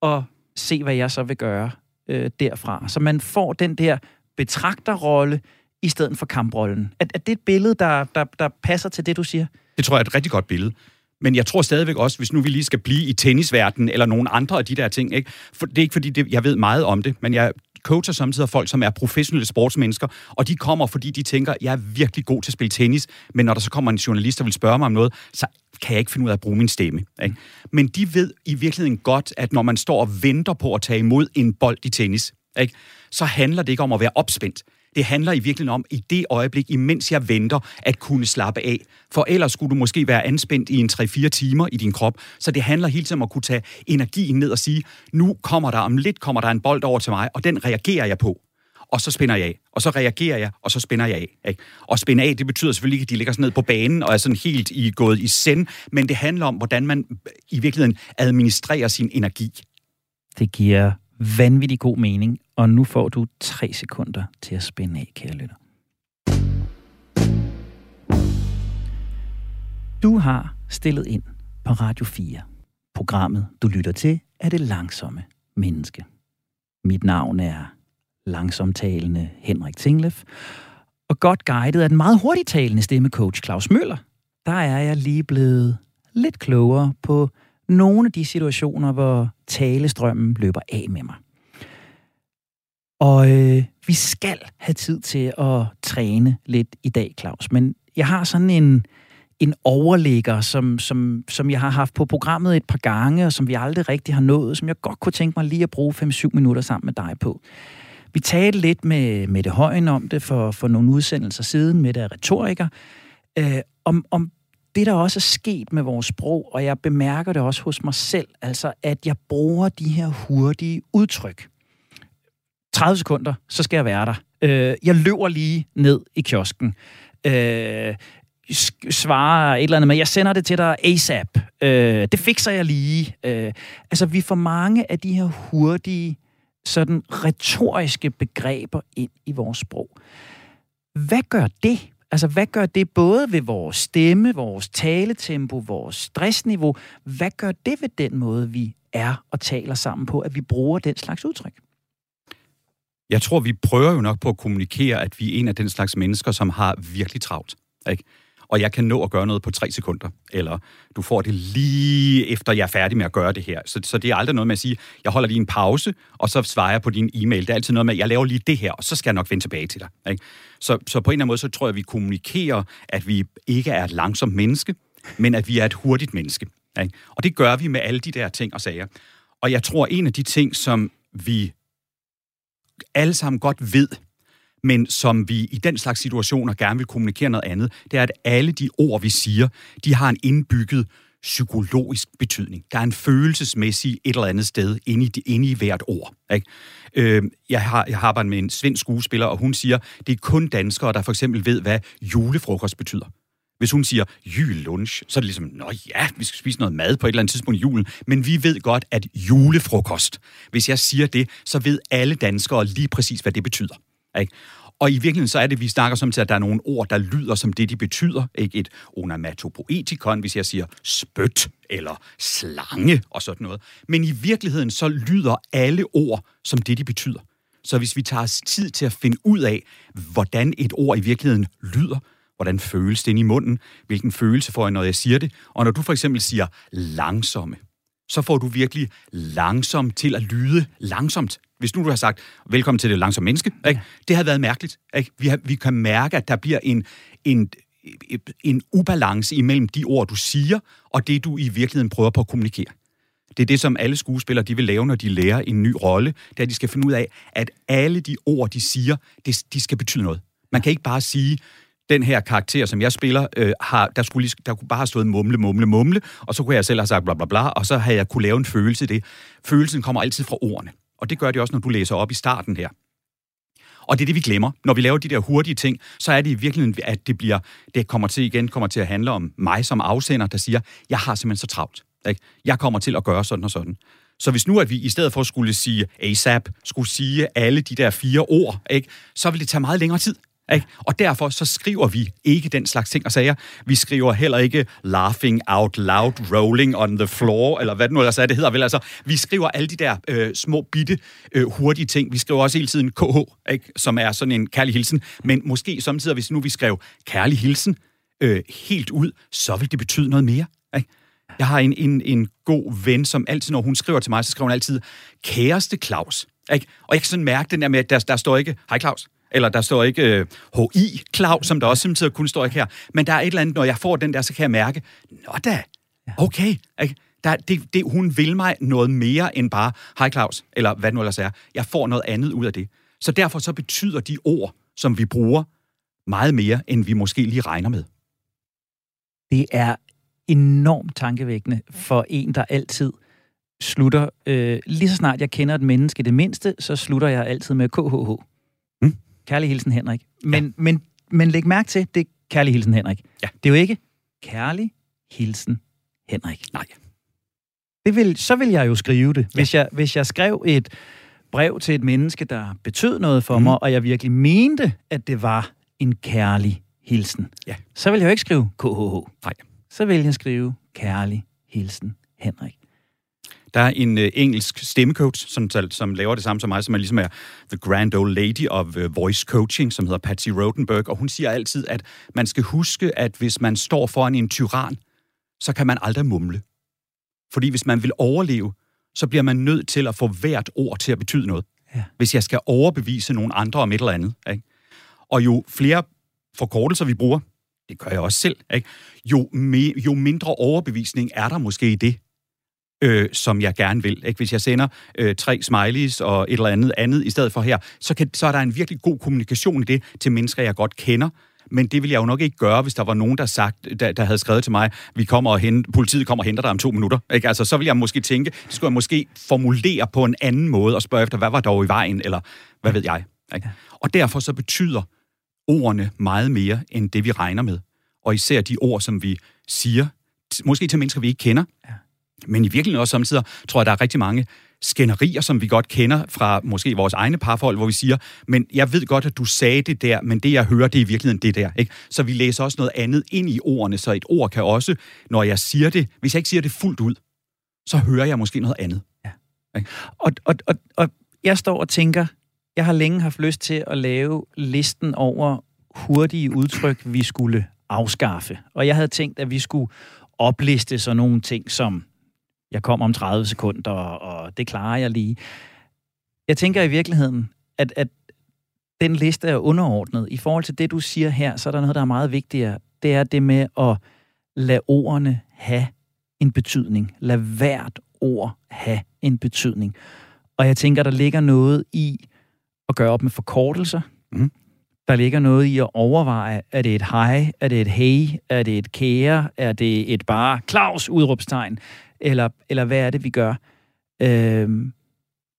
og se, hvad jeg så vil gøre øh, derfra. Så man får den der betragterrolle, i stedet for kamprollen. Er, er det et billede, der, der, der passer til det, du siger? Det tror jeg er et rigtig godt billede. Men jeg tror stadigvæk også, hvis nu vi lige skal blive i tennisverdenen eller nogle andre af de der ting, ikke? For det er ikke fordi, det, jeg ved meget om det, men jeg coacher samtidig folk, som er professionelle sportsmennesker, og de kommer, fordi de tænker, jeg er virkelig god til at spille tennis, men når der så kommer en journalist, der vil spørge mig om noget, så kan jeg ikke finde ud af at bruge min stemme. Ikke? Men de ved i virkeligheden godt, at når man står og venter på at tage imod en bold i tennis, ikke? så handler det ikke om at være opspændt det handler i virkeligheden om, i det øjeblik, imens jeg venter, at kunne slappe af. For ellers skulle du måske være anspændt i en 3-4 timer i din krop. Så det handler hele tiden om at kunne tage energien ned og sige, nu kommer der, om lidt kommer der en bold over til mig, og den reagerer jeg på og så spænder jeg af, og så reagerer jeg, og så spænder jeg af. Ikke? Og spænde af, det betyder selvfølgelig ikke, at de ligger sådan ned på banen og er sådan helt i, gået i send, men det handler om, hvordan man øh, i virkeligheden administrerer sin energi. Det giver vanvittig god mening, og nu får du tre sekunder til at spænde af, kære lytter. Du har stillet ind på Radio 4. Programmet, du lytter til, er det langsomme menneske. Mit navn er langsomtalende Henrik Tinglef, og godt guidet af den meget hurtigtalende stemmecoach Claus Møller, der er jeg lige blevet lidt klogere på nogle af de situationer, hvor talestrømmen løber af med mig. Og øh, vi skal have tid til at træne lidt i dag, Claus. Men jeg har sådan en, en overligger, som, som, som jeg har haft på programmet et par gange, og som vi aldrig rigtig har nået, som jeg godt kunne tænke mig lige at bruge 5-7 minutter sammen med dig på. Vi talte lidt med, med det højen om det for, for nogle udsendelser siden, med er retoriker, øh, om, om det, der også er sket med vores sprog, og jeg bemærker det også hos mig selv, altså at jeg bruger de her hurtige udtryk. 30 sekunder, så skal jeg være der. Øh, jeg løber lige ned i kiosken. Øh, svarer et eller andet med, jeg sender det til dig ASAP. Øh, det fikser jeg lige. Øh, altså, vi får mange af de her hurtige, sådan retoriske begreber ind i vores sprog. Hvad gør det? Altså, hvad gør det både ved vores stemme, vores taletempo, vores stressniveau? Hvad gør det ved den måde, vi er og taler sammen på, at vi bruger den slags udtryk? Jeg tror, vi prøver jo nok på at kommunikere, at vi er en af den slags mennesker, som har virkelig travlt. Ikke? og jeg kan nå at gøre noget på tre sekunder, eller du får det lige efter, jeg er færdig med at gøre det her. Så, så det er aldrig noget med at sige, jeg holder lige en pause, og så svarer jeg på din e-mail. Det er altid noget med, at jeg laver lige det her, og så skal jeg nok vende tilbage til dig. Ikke? Så, så på en eller anden måde, så tror jeg, at vi kommunikerer, at vi ikke er et langsomt menneske, men at vi er et hurtigt menneske. Ikke? Og det gør vi med alle de der ting og sager. Og jeg tror, en af de ting, som vi alle sammen godt ved, men som vi i den slags situationer gerne vil kommunikere noget andet, det er, at alle de ord, vi siger, de har en indbygget psykologisk betydning. Der er en følelsesmæssig et eller andet sted inde i, inde i hvert ord. Ikke? Øh, jeg, har, jeg har arbejdet med en svensk skuespiller, og hun siger, det er kun danskere, der for eksempel ved, hvad julefrokost betyder. Hvis hun siger julelunch, så er det ligesom, nå ja, vi skal spise noget mad på et eller andet tidspunkt i julen, men vi ved godt, at julefrokost, hvis jeg siger det, så ved alle danskere lige præcis, hvad det betyder. Ikke? Og i virkeligheden så er det, vi snakker som til, at der er nogle ord, der lyder som det, de betyder. Ikke et onomatopoetikon, hvis jeg siger spyt eller slange og sådan noget. Men i virkeligheden så lyder alle ord som det, de betyder. Så hvis vi tager os tid til at finde ud af, hvordan et ord i virkeligheden lyder, hvordan føles det ind i munden, hvilken følelse får jeg, når jeg siger det, og når du for eksempel siger langsomme, så får du virkelig langsomt til at lyde langsomt. Hvis nu du har sagt, velkommen til det langsomme menneske, ikke? det har været mærkeligt. Ikke? Vi, har, vi kan mærke, at der bliver en, en, en ubalance imellem de ord, du siger, og det, du i virkeligheden prøver på at kommunikere. Det er det, som alle skuespillere de vil lave, når de lærer en ny rolle. Det er, at de skal finde ud af, at alle de ord, de siger, det, de skal betyde noget. Man kan ikke bare sige, den her karakter, som jeg spiller, øh, har, der, skulle lige, der kunne bare have stået mumle, mumle, mumle, og så kunne jeg selv have sagt bla bla bla, og så havde jeg kunne lave en følelse i det. Følelsen kommer altid fra ordene. Og det gør det også, når du læser op i starten her. Og det er det, vi glemmer. Når vi laver de der hurtige ting, så er det i virkeligheden, at det bliver, det kommer til igen, kommer til at handle om mig som afsender, der siger, jeg har simpelthen så travlt. Ikke? Jeg kommer til at gøre sådan og sådan. Så hvis nu, at vi i stedet for skulle sige ASAP, skulle sige alle de der fire ord, ikke? så vil det tage meget længere tid. Ikke? Og derfor så skriver vi ikke den slags ting og sager. Vi skriver heller ikke laughing out loud, rolling on the floor, eller hvad det nu ellers er, det hedder vel. Altså, vi skriver alle de der øh, små, bitte, øh, hurtige ting. Vi skriver også hele tiden KH, ikke? som er sådan en kærlig hilsen. Men måske samtidig, hvis nu vi skrev kærlig hilsen øh, helt ud, så vil det betyde noget mere. Ikke? Jeg har en, en, en god ven, som altid, når hun skriver til mig, så skriver hun altid, kæreste Claus. Ikke? Og jeg kan sådan mærke den der med, at der, der står ikke, hej Claus, eller der står ikke uh, HI Klav, som der også samtidig kun står ikke her. Men der er et eller andet, når jeg får den der, så kan jeg mærke, nå da, okay. Ikke? Der, det, det, hun vil mig noget mere end bare, hej Claus, eller hvad det nu ellers er. Jeg får noget andet ud af det. Så derfor så betyder de ord som vi bruger meget mere, end vi måske lige regner med. Det er enormt tankevækkende for en, der altid slutter, øh, lige så snart jeg kender et menneske det mindste, så slutter jeg altid med KHH. Kærlig hilsen Henrik. Men, ja. men, men læg mærke til, det er kærlig hilsen Henrik. Ja. Det er jo ikke kærlig hilsen Henrik. Nej. Det vil, så vil jeg jo skrive det. Ja. Hvis, jeg, hvis jeg skrev et brev til et menneske, der betød noget for mm. mig, og jeg virkelig mente, at det var en kærlig hilsen, ja. så vil jeg jo ikke skrive KHH. Nej. Så vil jeg skrive kærlig hilsen Henrik. Der er en uh, engelsk stemmecoach, som, som laver det samme som mig, som er ligesom er the grand old lady of uh, voice coaching, som hedder Patsy Rodenberg, og hun siger altid, at man skal huske, at hvis man står foran en tyran, så kan man aldrig mumle. Fordi hvis man vil overleve, så bliver man nødt til at få hvert ord til at betyde noget. Ja. Hvis jeg skal overbevise nogle andre om et eller andet. Ikke? Og jo flere forkortelser vi bruger, det gør jeg også selv, ikke? Jo, me, jo mindre overbevisning er der måske i det, øh, som jeg gerne vil. Ikke? Hvis jeg sender øh, tre smileys og et eller andet andet i stedet for her, så, kan, så er der en virkelig god kommunikation i det til mennesker, jeg godt kender, men det ville jeg jo nok ikke gøre, hvis der var nogen, der, sagt, der, der havde skrevet til mig, vi kommer og hente, politiet kommer og henter dig om to minutter. Ikke? Altså, så ville jeg måske tænke, det skulle jeg måske formulere på en anden måde og spørge efter, hvad var dog i vejen, eller hvad ved jeg. Ikke? Og derfor så betyder ordene meget mere, end det vi regner med. Og især de ord, som vi siger, måske til mennesker, vi ikke kender, ja men i virkeligheden også samtidig, tror jeg, der er rigtig mange skænderier, som vi godt kender fra måske vores egne parforhold, hvor vi siger, men jeg ved godt, at du sagde det der, men det jeg hører, det er i virkeligheden det der. Ikke? Så vi læser også noget andet ind i ordene, så et ord kan også, når jeg siger det, hvis jeg ikke siger det fuldt ud, så hører jeg måske noget andet. Ja. Ikke? Og, og, og, og jeg står og tænker, jeg har længe haft lyst til at lave listen over hurtige udtryk, vi skulle afskaffe. Og jeg havde tænkt, at vi skulle opliste sådan nogle ting som jeg kommer om 30 sekunder, og det klarer jeg lige. Jeg tænker i virkeligheden, at, at den liste er underordnet. I forhold til det, du siger her, så er der noget, der er meget vigtigere. Det er det med at lade ordene have en betydning. Lad hvert ord have en betydning. Og jeg tænker, der ligger noget i at gøre op med forkortelser. Mm. Der ligger noget i at overveje, er det et hej, er det et hey, er det et kære, er det et bare Claus udråbstegn, eller, eller hvad er det, vi gør? Øhm,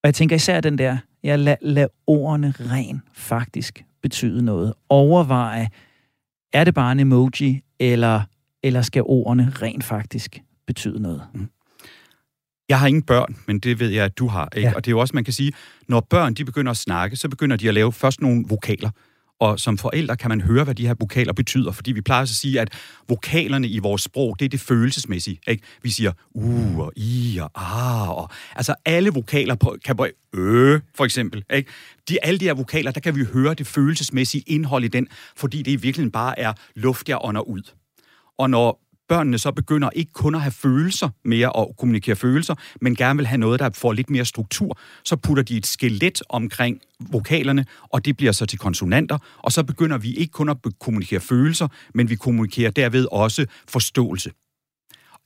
og jeg tænker især den der, ja, lad, lad ordene ren faktisk betyde noget. Overveje, er det bare en emoji, eller, eller skal ordene rent faktisk betyde noget? Mm. Jeg har ingen børn, men det ved jeg, at du har. Ikke? Ja. Og det er jo også, man kan sige, når børn de begynder at snakke, så begynder de at lave først nogle vokaler og som forældre kan man høre, hvad de her vokaler betyder, fordi vi plejer at sige, at vokalerne i vores sprog, det er det følelsesmæssige. Ikke? Vi siger u og i og ah, og, altså alle vokaler på, kan på ø, for eksempel. Ikke? De, alle de her vokaler, der kan vi høre det følelsesmæssige indhold i den, fordi det i virkeligheden bare er luft, jeg ånder ud. Og når børnene så begynder ikke kun at have følelser mere og kommunikere følelser, men gerne vil have noget, der får lidt mere struktur, så putter de et skelet omkring vokalerne, og det bliver så til konsonanter, og så begynder vi ikke kun at kommunikere følelser, men vi kommunikerer derved også forståelse,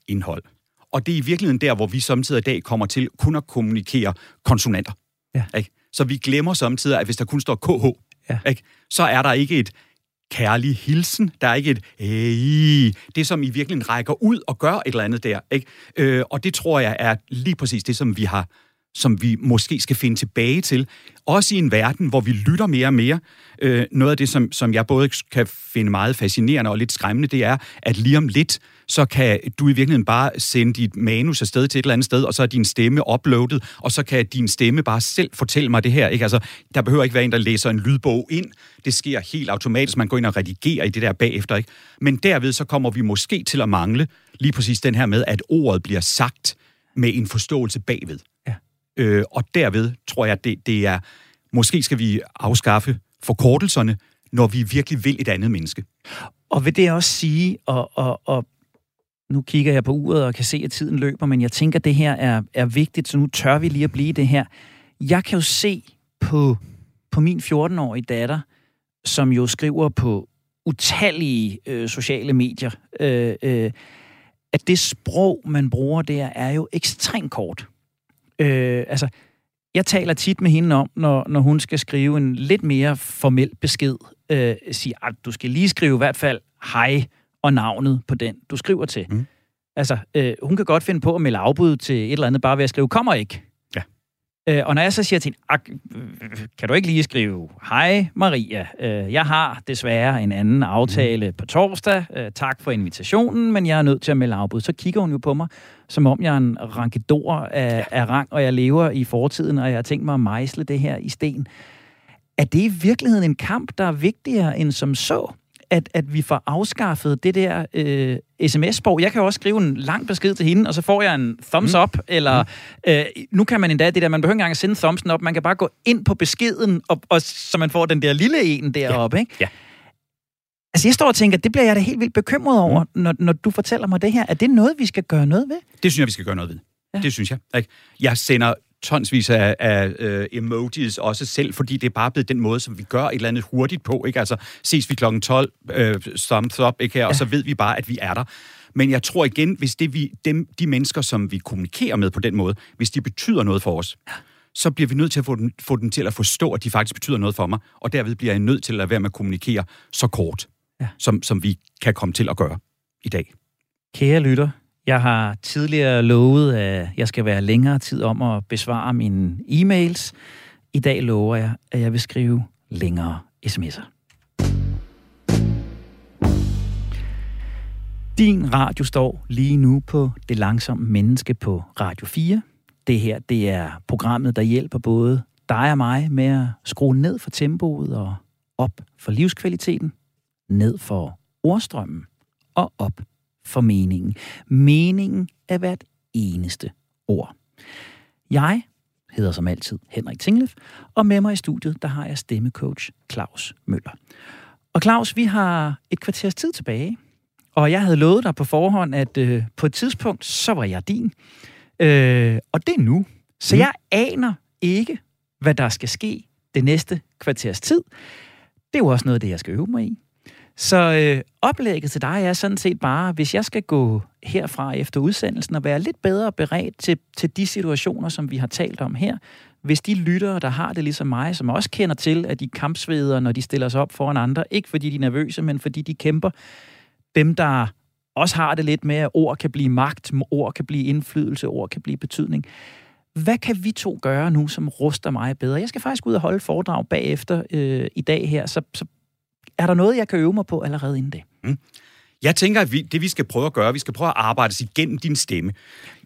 indhold. Og det er i virkeligheden der, hvor vi samtidig i dag kommer til kun at kommunikere konsonanter. Ja. Ikke? Så vi glemmer samtidig, at hvis der kun står KH, ja. ikke? så er der ikke et kærlig hilsen. Der er ikke et hey, det, som i virkeligheden rækker ud og gør et eller andet der. Ikke? Øh, og det tror jeg er lige præcis det, som vi har som vi måske skal finde tilbage til. Også i en verden, hvor vi lytter mere og mere. Øh, noget af det, som, som jeg både kan finde meget fascinerende og lidt skræmmende, det er, at lige om lidt, så kan du i virkeligheden bare sende dit manus afsted til et eller andet sted, og så er din stemme uploadet, og så kan din stemme bare selv fortælle mig det her. Ikke? Altså, der behøver ikke være en, der læser en lydbog ind. Det sker helt automatisk. Man går ind og redigerer i det der bagefter. Ikke? Men derved så kommer vi måske til at mangle lige præcis den her med, at ordet bliver sagt med en forståelse bagved. Ja. Øh, og derved tror jeg, det, det er, måske skal vi afskaffe forkortelserne, når vi virkelig vil et andet menneske. Og vil det også sige, og, og, og nu kigger jeg på uret og kan se, at tiden løber, men jeg tænker, at det her er, er vigtigt, så nu tør vi lige at blive det her. Jeg kan jo se på, på min 14-årige datter, som jo skriver på utallige øh, sociale medier, øh, øh, at det sprog, man bruger der, er jo ekstremt kort. Øh, altså, jeg taler tit med hende om, når, når hun skal skrive en lidt mere formel besked, øh, sige, at du skal lige skrive i hvert fald hej og navnet på den, du skriver til. Mm. Altså, øh, hun kan godt finde på at melde afbud til et eller andet, bare ved at skrive, kommer ikke. Øh, og når jeg så siger til hende, kan du ikke lige skrive, hej Maria, øh, jeg har desværre en anden aftale mm. på torsdag, øh, tak for invitationen, men jeg er nødt til at melde afbud. Så kigger hun jo på mig, som om jeg er en rankidor af, ja. af rang, og jeg lever i fortiden, og jeg har tænkt mig at mejsle det her i sten. Er det i virkeligheden en kamp, der er vigtigere end som så? At, at vi får afskaffet det der øh, sms-sprog. Jeg kan jo også skrive en lang besked til hende, og så får jeg en thumbs mm. up, eller mm. øh, nu kan man endda det der, man behøver ikke engang at sende thumbsen op, man kan bare gå ind på beskeden, og, og, så man får den der lille en deroppe, ja. ikke? Ja. Altså, jeg står og tænker, det bliver jeg da helt vildt bekymret over, mm. når, når du fortæller mig det her. Er det noget, vi skal gøre noget ved? Det synes jeg, vi skal gøre noget ved. Ja. Det synes jeg. Ikke? Jeg sender tonsvis af, af uh, emojis også selv, fordi det er bare blevet den måde, som vi gør et eller andet hurtigt på. Ikke? Altså, ses vi klokken 12, uh, thumbs up, ikke? Her, ja. og så ved vi bare, at vi er der. Men jeg tror igen, hvis det vi, dem, de mennesker, som vi kommunikerer med på den måde, hvis de betyder noget for os, ja. så bliver vi nødt til at få den, få den til at forstå, at de faktisk betyder noget for mig, og derved bliver jeg nødt til at lade være med at kommunikere så kort, ja. som, som vi kan komme til at gøre i dag. Kære lytter, jeg har tidligere lovet, at jeg skal være længere tid om at besvare mine e-mails. I dag lover jeg, at jeg vil skrive længere sms'er. Din radio står lige nu på Det Langsomme Menneske på Radio 4. Det her, det er programmet, der hjælper både dig og mig med at skrue ned for tempoet og op for livskvaliteten, ned for ordstrømmen og op for meningen. Meningen er hvert eneste ord. Jeg hedder som altid Henrik Tinglef, og med mig i studiet, der har jeg stemmecoach Claus Møller. Og Claus, vi har et kvarters tid tilbage, og jeg havde lovet dig på forhånd, at øh, på et tidspunkt, så var jeg din. Øh, og det er nu. Så mm. jeg aner ikke, hvad der skal ske det næste kvarters tid. Det er jo også noget af det, jeg skal øve mig i. Så øh, oplægget til dig er sådan set bare, hvis jeg skal gå herfra efter udsendelsen og være lidt bedre beredt til, til de situationer, som vi har talt om her, hvis de lyttere, der har det ligesom mig, som også kender til, at de kampsveder, når de stiller sig op foran andre, ikke fordi de er nervøse, men fordi de kæmper, dem, der også har det lidt med, at ord kan blive magt, ord kan blive indflydelse, ord kan blive betydning. Hvad kan vi to gøre nu, som ruster mig bedre? Jeg skal faktisk ud og holde foredrag bagefter øh, i dag her, så, så er der noget, jeg kan øve mig på allerede inden det? Mm. Jeg tænker, at vi, det vi skal prøve at gøre, vi skal prøve at arbejde sig igennem din stemme.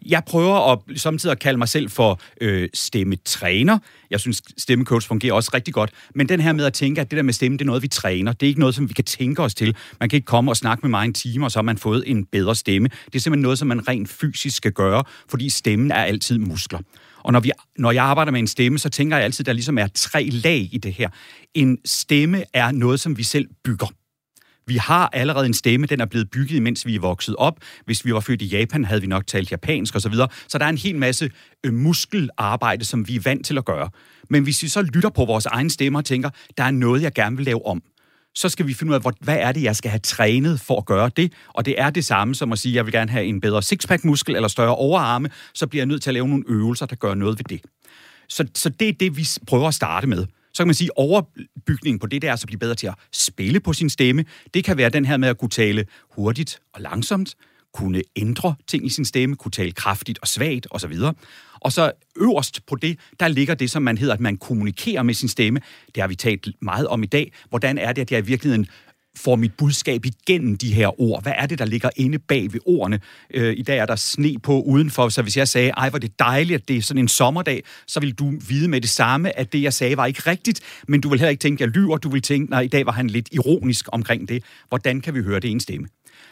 Jeg prøver at, samtidig at kalde mig selv for øh, stemmetræner. Jeg synes, stemmecoach fungerer også rigtig godt. Men den her med at tænke, at det der med stemme, det er noget, vi træner. Det er ikke noget, som vi kan tænke os til. Man kan ikke komme og snakke med mig en time, og så har man fået en bedre stemme. Det er simpelthen noget, som man rent fysisk skal gøre, fordi stemmen er altid muskler. Og når, vi, når jeg arbejder med en stemme, så tænker jeg altid, at der ligesom er tre lag i det her. En stemme er noget, som vi selv bygger. Vi har allerede en stemme, den er blevet bygget, mens vi er vokset op. Hvis vi var født i Japan, havde vi nok talt japansk osv. Så, så der er en hel masse øh, muskelarbejde, som vi er vant til at gøre. Men hvis vi så lytter på vores egen stemme og tænker, der er noget, jeg gerne vil lave om, så skal vi finde ud af, hvad er det, jeg skal have trænet for at gøre det. Og det er det samme som at sige, at jeg vil gerne have en bedre sixpack-muskel eller større overarme, så bliver jeg nødt til at lave nogle øvelser, der gør noget ved det. Så, så det er det, vi prøver at starte med. Så kan man sige, overbygningen på det, der er altså at blive bedre til at spille på sin stemme. Det kan være den her med at kunne tale hurtigt og langsomt, kunne ændre ting i sin stemme, kunne tale kraftigt og svagt osv. Og så øverst på det, der ligger det, som man hedder, at man kommunikerer med sin stemme. Det har vi talt meget om i dag. Hvordan er det, at jeg i virkeligheden får mit budskab igennem de her ord? Hvad er det, der ligger inde bag ved ordene? Øh, I dag er der sne på udenfor, så hvis jeg sagde, ej, hvor det dejligt, at det er sådan en sommerdag, så vil du vide med det samme, at det, jeg sagde, var ikke rigtigt, men du vil heller ikke tænke, at jeg lyver. Du vil tænke, nej, i dag var han lidt ironisk omkring det. Hvordan kan vi høre det i en stemme?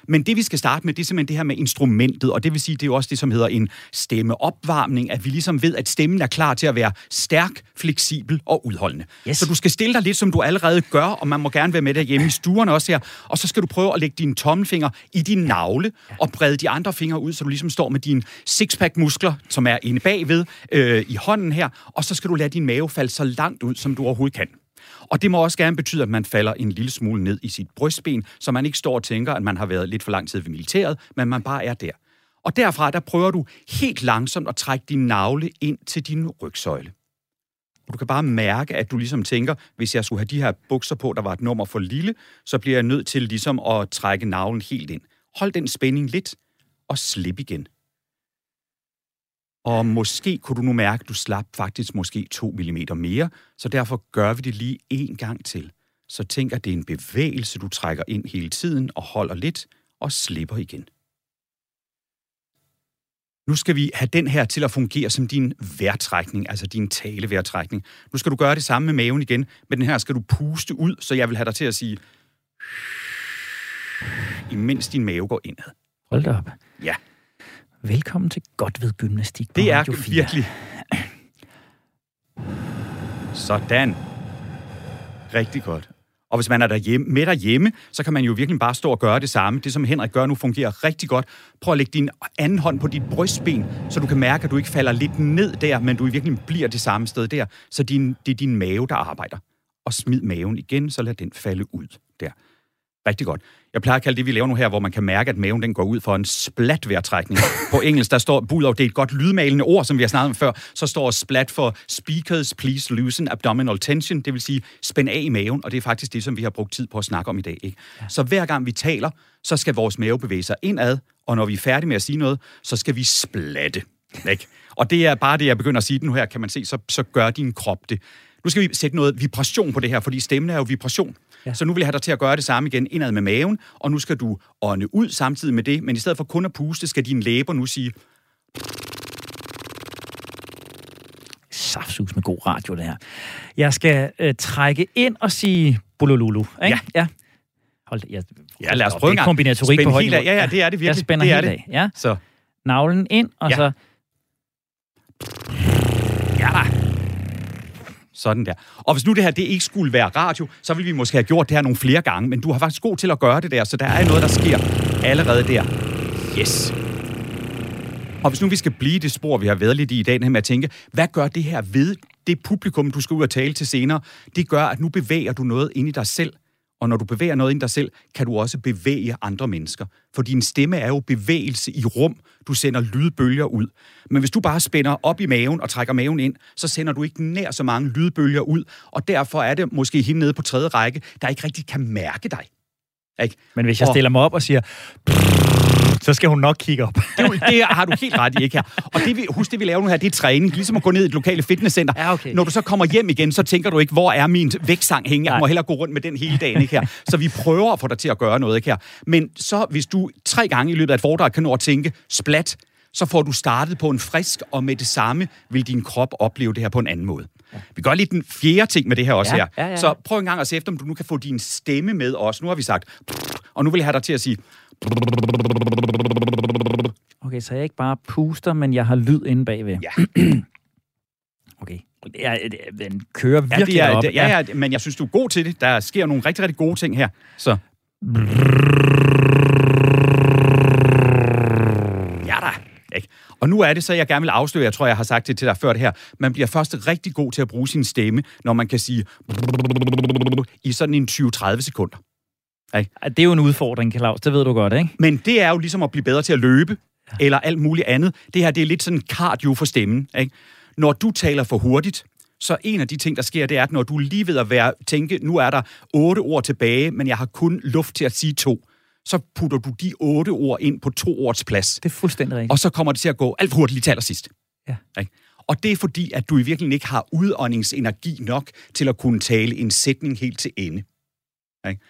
Men det, vi skal starte med, det er simpelthen det her med instrumentet, og det vil sige, det er jo også det, som hedder en stemmeopvarmning, at vi ligesom ved, at stemmen er klar til at være stærk, fleksibel og udholdende. Yes. Så du skal stille dig lidt, som du allerede gør, og man må gerne være med derhjemme i stuerne også her, og så skal du prøve at lægge dine tommelfinger i din navle, og brede de andre fingre ud, så du ligesom står med dine sixpack-muskler, som er inde bagved, øh, i hånden her, og så skal du lade din mave falde så langt ud, som du overhovedet kan. Og det må også gerne betyde, at man falder en lille smule ned i sit brystben, så man ikke står og tænker, at man har været lidt for lang tid ved militæret, men man bare er der. Og derfra, der prøver du helt langsomt at trække din navle ind til din rygsøjle. Og du kan bare mærke, at du ligesom tænker, hvis jeg skulle have de her bukser på, der var et nummer for lille, så bliver jeg nødt til ligesom at trække navlen helt ind. Hold den spænding lidt, og slip igen. Og måske kunne du nu mærke, at du slap faktisk måske 2 mm mere, så derfor gør vi det lige en gang til. Så tænk, at det er en bevægelse, du trækker ind hele tiden og holder lidt og slipper igen. Nu skal vi have den her til at fungere som din vejrtrækning, altså din talevejrtrækning. Nu skal du gøre det samme med maven igen. Med den her skal du puste ud, så jeg vil have dig til at sige, imens din mave går indad. Hold da op. Ja. Velkommen til Godt ved Gymnastik på Det er Radio 4. virkelig. Sådan. Rigtig godt. Og hvis man er derhjemme, med derhjemme, så kan man jo virkelig bare stå og gøre det samme. Det, som Henrik gør nu, fungerer rigtig godt. Prøv at lægge din anden hånd på dit brystben, så du kan mærke, at du ikke falder lidt ned der, men du i virkeligheden bliver det samme sted der. Så din, det er din mave, der arbejder. Og smid maven igen, så lad den falde ud der. Rigtig godt. Jeg plejer at kalde det, vi laver nu her, hvor man kan mærke, at maven den går ud for en splat vejrtrækning. På engelsk, der står, Bulldog, det er et godt lydmalende ord, som vi har snakket om før, så står splat for speakers, please loosen abdominal tension, det vil sige spænd af i maven, og det er faktisk det, som vi har brugt tid på at snakke om i dag. Ikke? Ja. Så hver gang vi taler, så skal vores mave bevæge sig indad, og når vi er færdige med at sige noget, så skal vi splatte. Ikke? Og det er bare det, jeg begynder at sige nu her, kan man se, så, så gør din krop det. Nu skal vi sætte noget vibration på det her, fordi stemmen er jo vibration. Ja. Så nu vil jeg have dig til at gøre det samme igen indad med maven, og nu skal du ånde ud samtidig med det, men i stedet for kun at puste, skal dine læber nu sige... Saftsus med god radio, det her. Jeg skal øh, trække ind og sige bulululu. Ikke? Ja. ja. Hold jeg, Ja, lad os prøve en gang. kombinatorik på højt. Ja, ja, det er det virkelig. Jeg spænder det er helt det. af. Ja. Så, Navlen ind, og Ja. så... ja da. Sådan der. Og hvis nu det her det ikke skulle være radio, så ville vi måske have gjort det her nogle flere gange, men du har faktisk god til at gøre det der, så der er noget, der sker allerede der. Yes. Og hvis nu vi skal blive det spor, vi har været lidt i i dag, den her med at tænke, hvad gør det her ved det publikum, du skal ud og tale til senere? Det gør, at nu bevæger du noget ind i dig selv. Og når du bevæger noget ind i dig selv, kan du også bevæge andre mennesker. For din stemme er jo bevægelse i rum. Du sender lydbølger ud. Men hvis du bare spænder op i maven og trækker maven ind, så sender du ikke nær så mange lydbølger ud. Og derfor er det måske hende nede på tredje række, der ikke rigtig kan mærke dig. Ikke? Men hvis jeg Og- stiller mig op og siger... Så skal hun nok kigge op. Det, jo- det har du helt ret i, ikke her. Og det, vi, husk, det vi laver nu her, det er træning. Ligesom at gå ned i et lokale fitnesscenter. Ja, okay. Når du så kommer hjem igen, så tænker du ikke, hvor er min vækstsang hænge? Jeg må hellere gå rundt med den hele dagen, ikke her. Så vi prøver at få dig til at gøre noget, ikke her. Men så, hvis du tre gange i løbet af et foredrag kan nå at tænke, splat, så får du startet på en frisk, og med det samme vil din krop opleve det her på en anden måde. Vi gør lige den fjerde ting med det her også Ja, her. ja, ja, ja. Så prøv en gang at se efter, om du nu kan få din stemme med os. Nu har vi sagt, og nu vil jeg have dig til at sige, Okay, så jeg ikke bare puster, men jeg har lyd inde bagved. Ja. okay. Ja, den kører Ja, virkelig det er, op. det, ja, ja, men jeg synes, du er god til det. Der sker nogle rigtig, rigtig gode ting her. Så. Ja da. Ikke? Og nu er det så, jeg gerne vil afsløre, jeg tror, jeg har sagt det til dig før det her, man bliver først rigtig god til at bruge sin stemme, når man kan sige i sådan en 20-30 sekunder. Ja, Det er jo en udfordring, Claus. Det ved du godt, ikke? Men det er jo ligesom at blive bedre til at løbe, eller alt muligt andet. Det her, det er lidt sådan cardio for stemmen. Ikke? Når du taler for hurtigt, så en af de ting, der sker, det er, at når du er lige ved at være, tænke, nu er der otte ord tilbage, men jeg har kun luft til at sige to, så putter du de otte ord ind på to ords plads. Det er fuldstændig rigtigt. Og så kommer det til at gå alt for hurtigt lige til allersidst. Ja. Ikke? Og det er fordi, at du i virkeligheden ikke har udåndingsenergi nok til at kunne tale en sætning helt til ende. Ikke?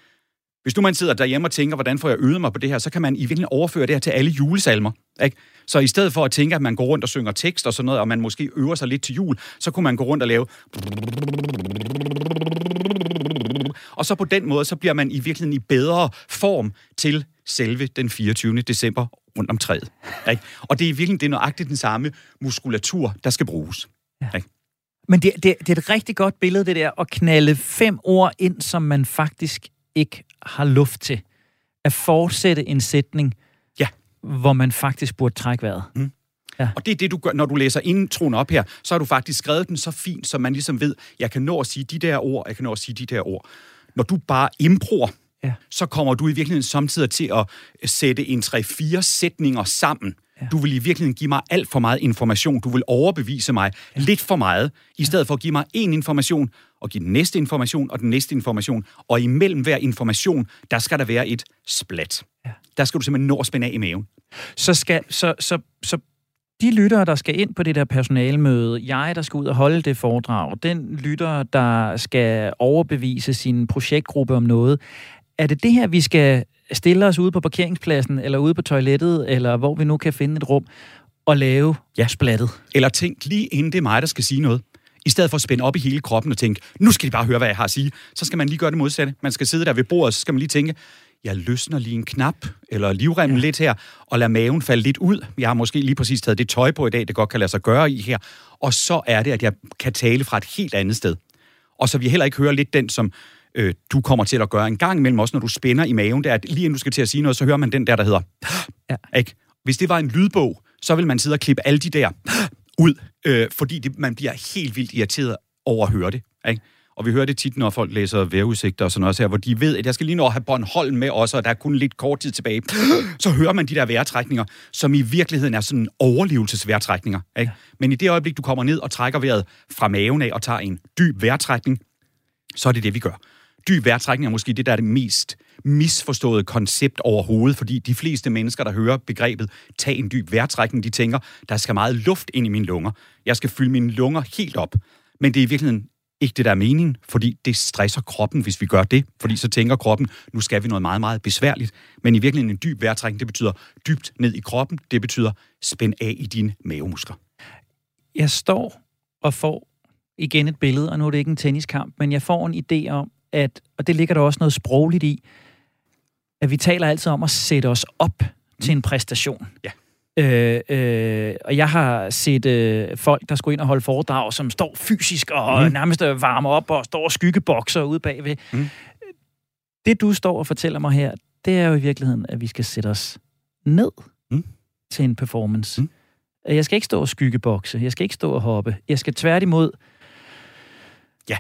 Hvis nu man sidder derhjemme og tænker, hvordan får jeg øvet mig på det her, så kan man i virkeligheden overføre det her til alle julesalmer. Ikke? Så i stedet for at tænke, at man går rundt og synger tekst og sådan noget, og man måske øver sig lidt til jul, så kunne man gå rundt og lave... Og så på den måde, så bliver man i virkeligheden i bedre form til selve den 24. december rundt om træet. Ikke? Og det er i virkeligheden det er nøjagtigt den samme muskulatur, der skal bruges. Ja. Ikke? Men det, det, det er et rigtig godt billede, det der, at knalde fem ord ind, som man faktisk ikke har luft til. At fortsætte en sætning, Ja. hvor man faktisk burde trække vejret. Mm. Og det er det, du gør, når du læser introen op her, så har du faktisk skrevet den så fint, så man ligesom ved, jeg kan nå at sige de der ord, jeg kan nå at sige de der ord. Når du bare improer, Ja. så kommer du i virkeligheden samtidig til at sætte en 3-4 sætninger sammen, Ja. Du vil i virkeligheden give mig alt for meget information. Du vil overbevise mig ja. lidt for meget, i stedet for at give mig en information, og give den næste information og den næste information. Og imellem hver information, der skal der være et splat. Ja. Der skal du simpelthen nå at spænde af i maven. Så, skal, så, så, så de lyttere, der skal ind på det der personalmøde, jeg, der skal ud og holde det foredrag, den lytter, der skal overbevise sin projektgruppe om noget, er det det her, vi skal stille os ude på parkeringspladsen, eller ude på toilettet, eller hvor vi nu kan finde et rum, og lave ja. splattet? Eller tænk lige inden det er mig, der skal sige noget. I stedet for at spænde op i hele kroppen og tænke, nu skal de bare høre, hvad jeg har at sige, så skal man lige gøre det modsatte. Man skal sidde der ved bordet, så skal man lige tænke, jeg løsner lige en knap, eller livremmen ja. lidt her, og lader maven falde lidt ud. Jeg har måske lige præcis taget det tøj på i dag, det godt kan lade sig gøre i her. Og så er det, at jeg kan tale fra et helt andet sted. Og så vi heller ikke hører lidt den, som øh, du kommer til at gøre en gang imellem, også når du spænder i maven, det er, at lige inden du skal til at sige noget, så hører man den der, der hedder... Ja. Ikke? Hvis det var en lydbog, så vil man sidde og klippe alle de der ud, øh, fordi det, man bliver helt vildt irriteret over at høre det. Ikke? Og vi hører det tit, når folk læser vejrudsigter og sådan noget her, hvor de ved, at jeg skal lige nå at have Bornholm med også, og der er kun lidt kort tid tilbage. Så hører man de der vejrtrækninger, som i virkeligheden er sådan overlevelsesvejrtrækninger. Ikke? Ja. Men i det øjeblik, du kommer ned og trækker vejret fra maven af og tager en dyb vejrtrækning, så er det det, vi gør. Dyb vejrtrækning er måske det, der er det mest misforståede koncept overhovedet, fordi de fleste mennesker, der hører begrebet tag en dyb vejrtrækning, de tænker, der skal meget luft ind i mine lunger. Jeg skal fylde mine lunger helt op. Men det er i virkeligheden ikke det, der er meningen, fordi det stresser kroppen, hvis vi gør det. Fordi så tænker kroppen, nu skal vi noget meget, meget besværligt. Men i virkeligheden en dyb vejrtrækning, det betyder dybt ned i kroppen. Det betyder spænd af i dine mavemuskler. Jeg står og får igen et billede, og nu er det ikke en tenniskamp, men jeg får en idé om, at, og det ligger der også noget sprogligt i, at vi taler altid om at sætte os op til en præstation. Ja. Øh, øh, og jeg har set øh, folk, der skulle ind og holde foredrag, som står fysisk og mm. nærmest varmer op og står og skyggebokser ude bagved. Mm. Det, du står og fortæller mig her, det er jo i virkeligheden, at vi skal sætte os ned mm. til en performance. Mm. Jeg skal ikke stå og skyggebokse. Jeg skal ikke stå og hoppe. Jeg skal tværtimod... Ja.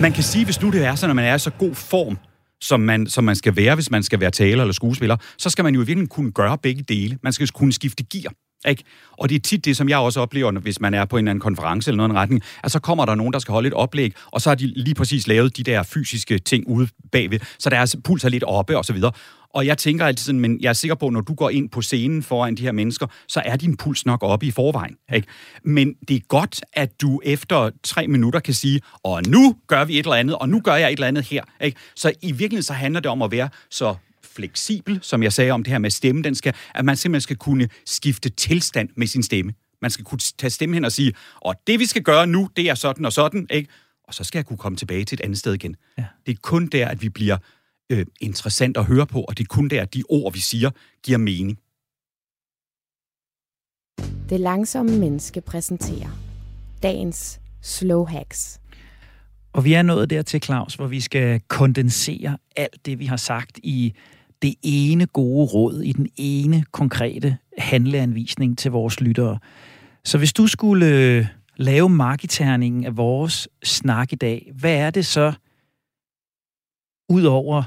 Man kan sige, hvis nu det er så, når man er i så god form, som man, som man skal være, hvis man skal være taler eller skuespiller, så skal man jo i virkeligheden kunne gøre begge dele. Man skal kunne skifte gear. Ikke? Og det er tit det, som jeg også oplever, hvis man er på en eller anden konference eller noget en retning, at så kommer der nogen, der skal holde et oplæg, og så har de lige præcis lavet de der fysiske ting ude bagved, så deres puls er lidt oppe og så videre. Og jeg tænker altid sådan, men jeg er sikker på, at når du går ind på scenen foran de her mennesker, så er din puls nok oppe i forvejen. Ikke? Men det er godt, at du efter tre minutter kan sige, og nu gør vi et eller andet, og nu gør jeg et eller andet her. Ikke? Så i virkeligheden så handler det om at være så fleksibel, som jeg sagde om det her med stemme, den skal, at man simpelthen skal kunne skifte tilstand med sin stemme. Man skal kunne tage stemme hen og sige, og det vi skal gøre nu, det er sådan og sådan, ikke? og så skal jeg kunne komme tilbage til et andet sted igen. Ja. Det er kun der, at vi bliver øh, interessant at høre på, og det er kun der, de ord, vi siger, giver mening. Det langsomme menneske præsenterer dagens slow hacks. Og vi er nået dertil, Claus, hvor vi skal kondensere alt det, vi har sagt i det ene gode råd, i den ene konkrete handleanvisning til vores lyttere. Så hvis du skulle øh, lave marketerningen af vores snak i dag, hvad er det så, ud over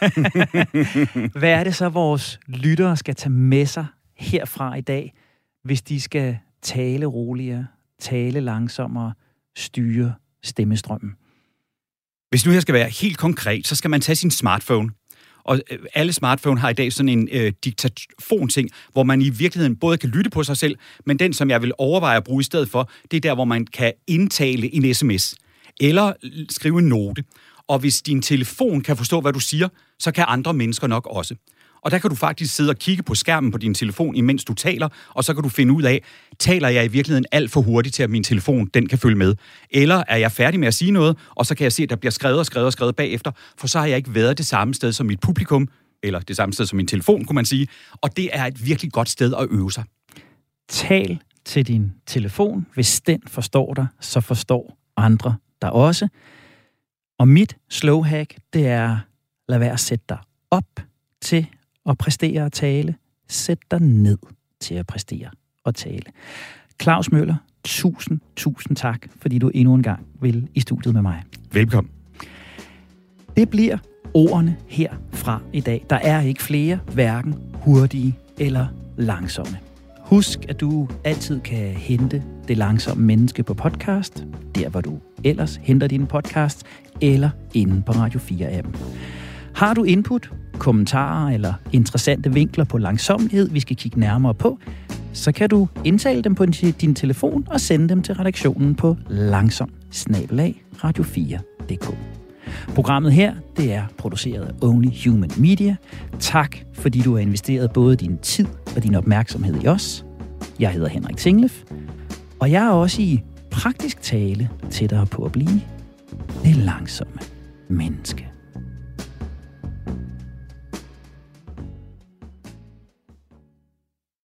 hvad er det så, vores lyttere skal tage med sig herfra i dag, hvis de skal tale roligere, tale langsommere, styre stemmestrømmen? Hvis nu jeg skal være helt konkret, så skal man tage sin smartphone. Og øh, alle smartphone har i dag sådan en øh, diktafon-ting, hvor man i virkeligheden både kan lytte på sig selv, men den, som jeg vil overveje at bruge i stedet for, det er der, hvor man kan indtale en sms eller skrive en note. Og hvis din telefon kan forstå, hvad du siger, så kan andre mennesker nok også. Og der kan du faktisk sidde og kigge på skærmen på din telefon, imens du taler, og så kan du finde ud af, taler jeg i virkeligheden alt for hurtigt til, at min telefon den kan følge med? Eller er jeg færdig med at sige noget, og så kan jeg se, at der bliver skrevet og skrevet og skrevet bagefter, for så har jeg ikke været det samme sted som mit publikum, eller det samme sted som min telefon, kunne man sige. Og det er et virkelig godt sted at øve sig. Tal til din telefon. Hvis den forstår dig, så forstår andre dig også. Og mit slow hack, det er, lad være at sætte dig op til at præstere og tale. Sæt dig ned til at præstere og tale. Claus Møller, tusind, tusind tak, fordi du endnu en gang vil i studiet med mig. Velkommen. Det bliver ordene her fra i dag. Der er ikke flere, hverken hurtige eller langsomme. Husk, at du altid kan hente Det Langsomme Menneske på podcast, der hvor du ellers henter din podcast, eller inde på Radio 4-appen. Har du input, kommentarer eller interessante vinkler på langsomlighed, vi skal kigge nærmere på, så kan du indtale dem på din telefon og sende dem til redaktionen på langsom radio4.dk. Programmet her, det er produceret af Only Human Media. Tak, fordi du har investeret både din tid og din opmærksomhed i os. Jeg hedder Henrik Tinglef, og jeg er også i praktisk tale tættere på at blive det langsomme menneske.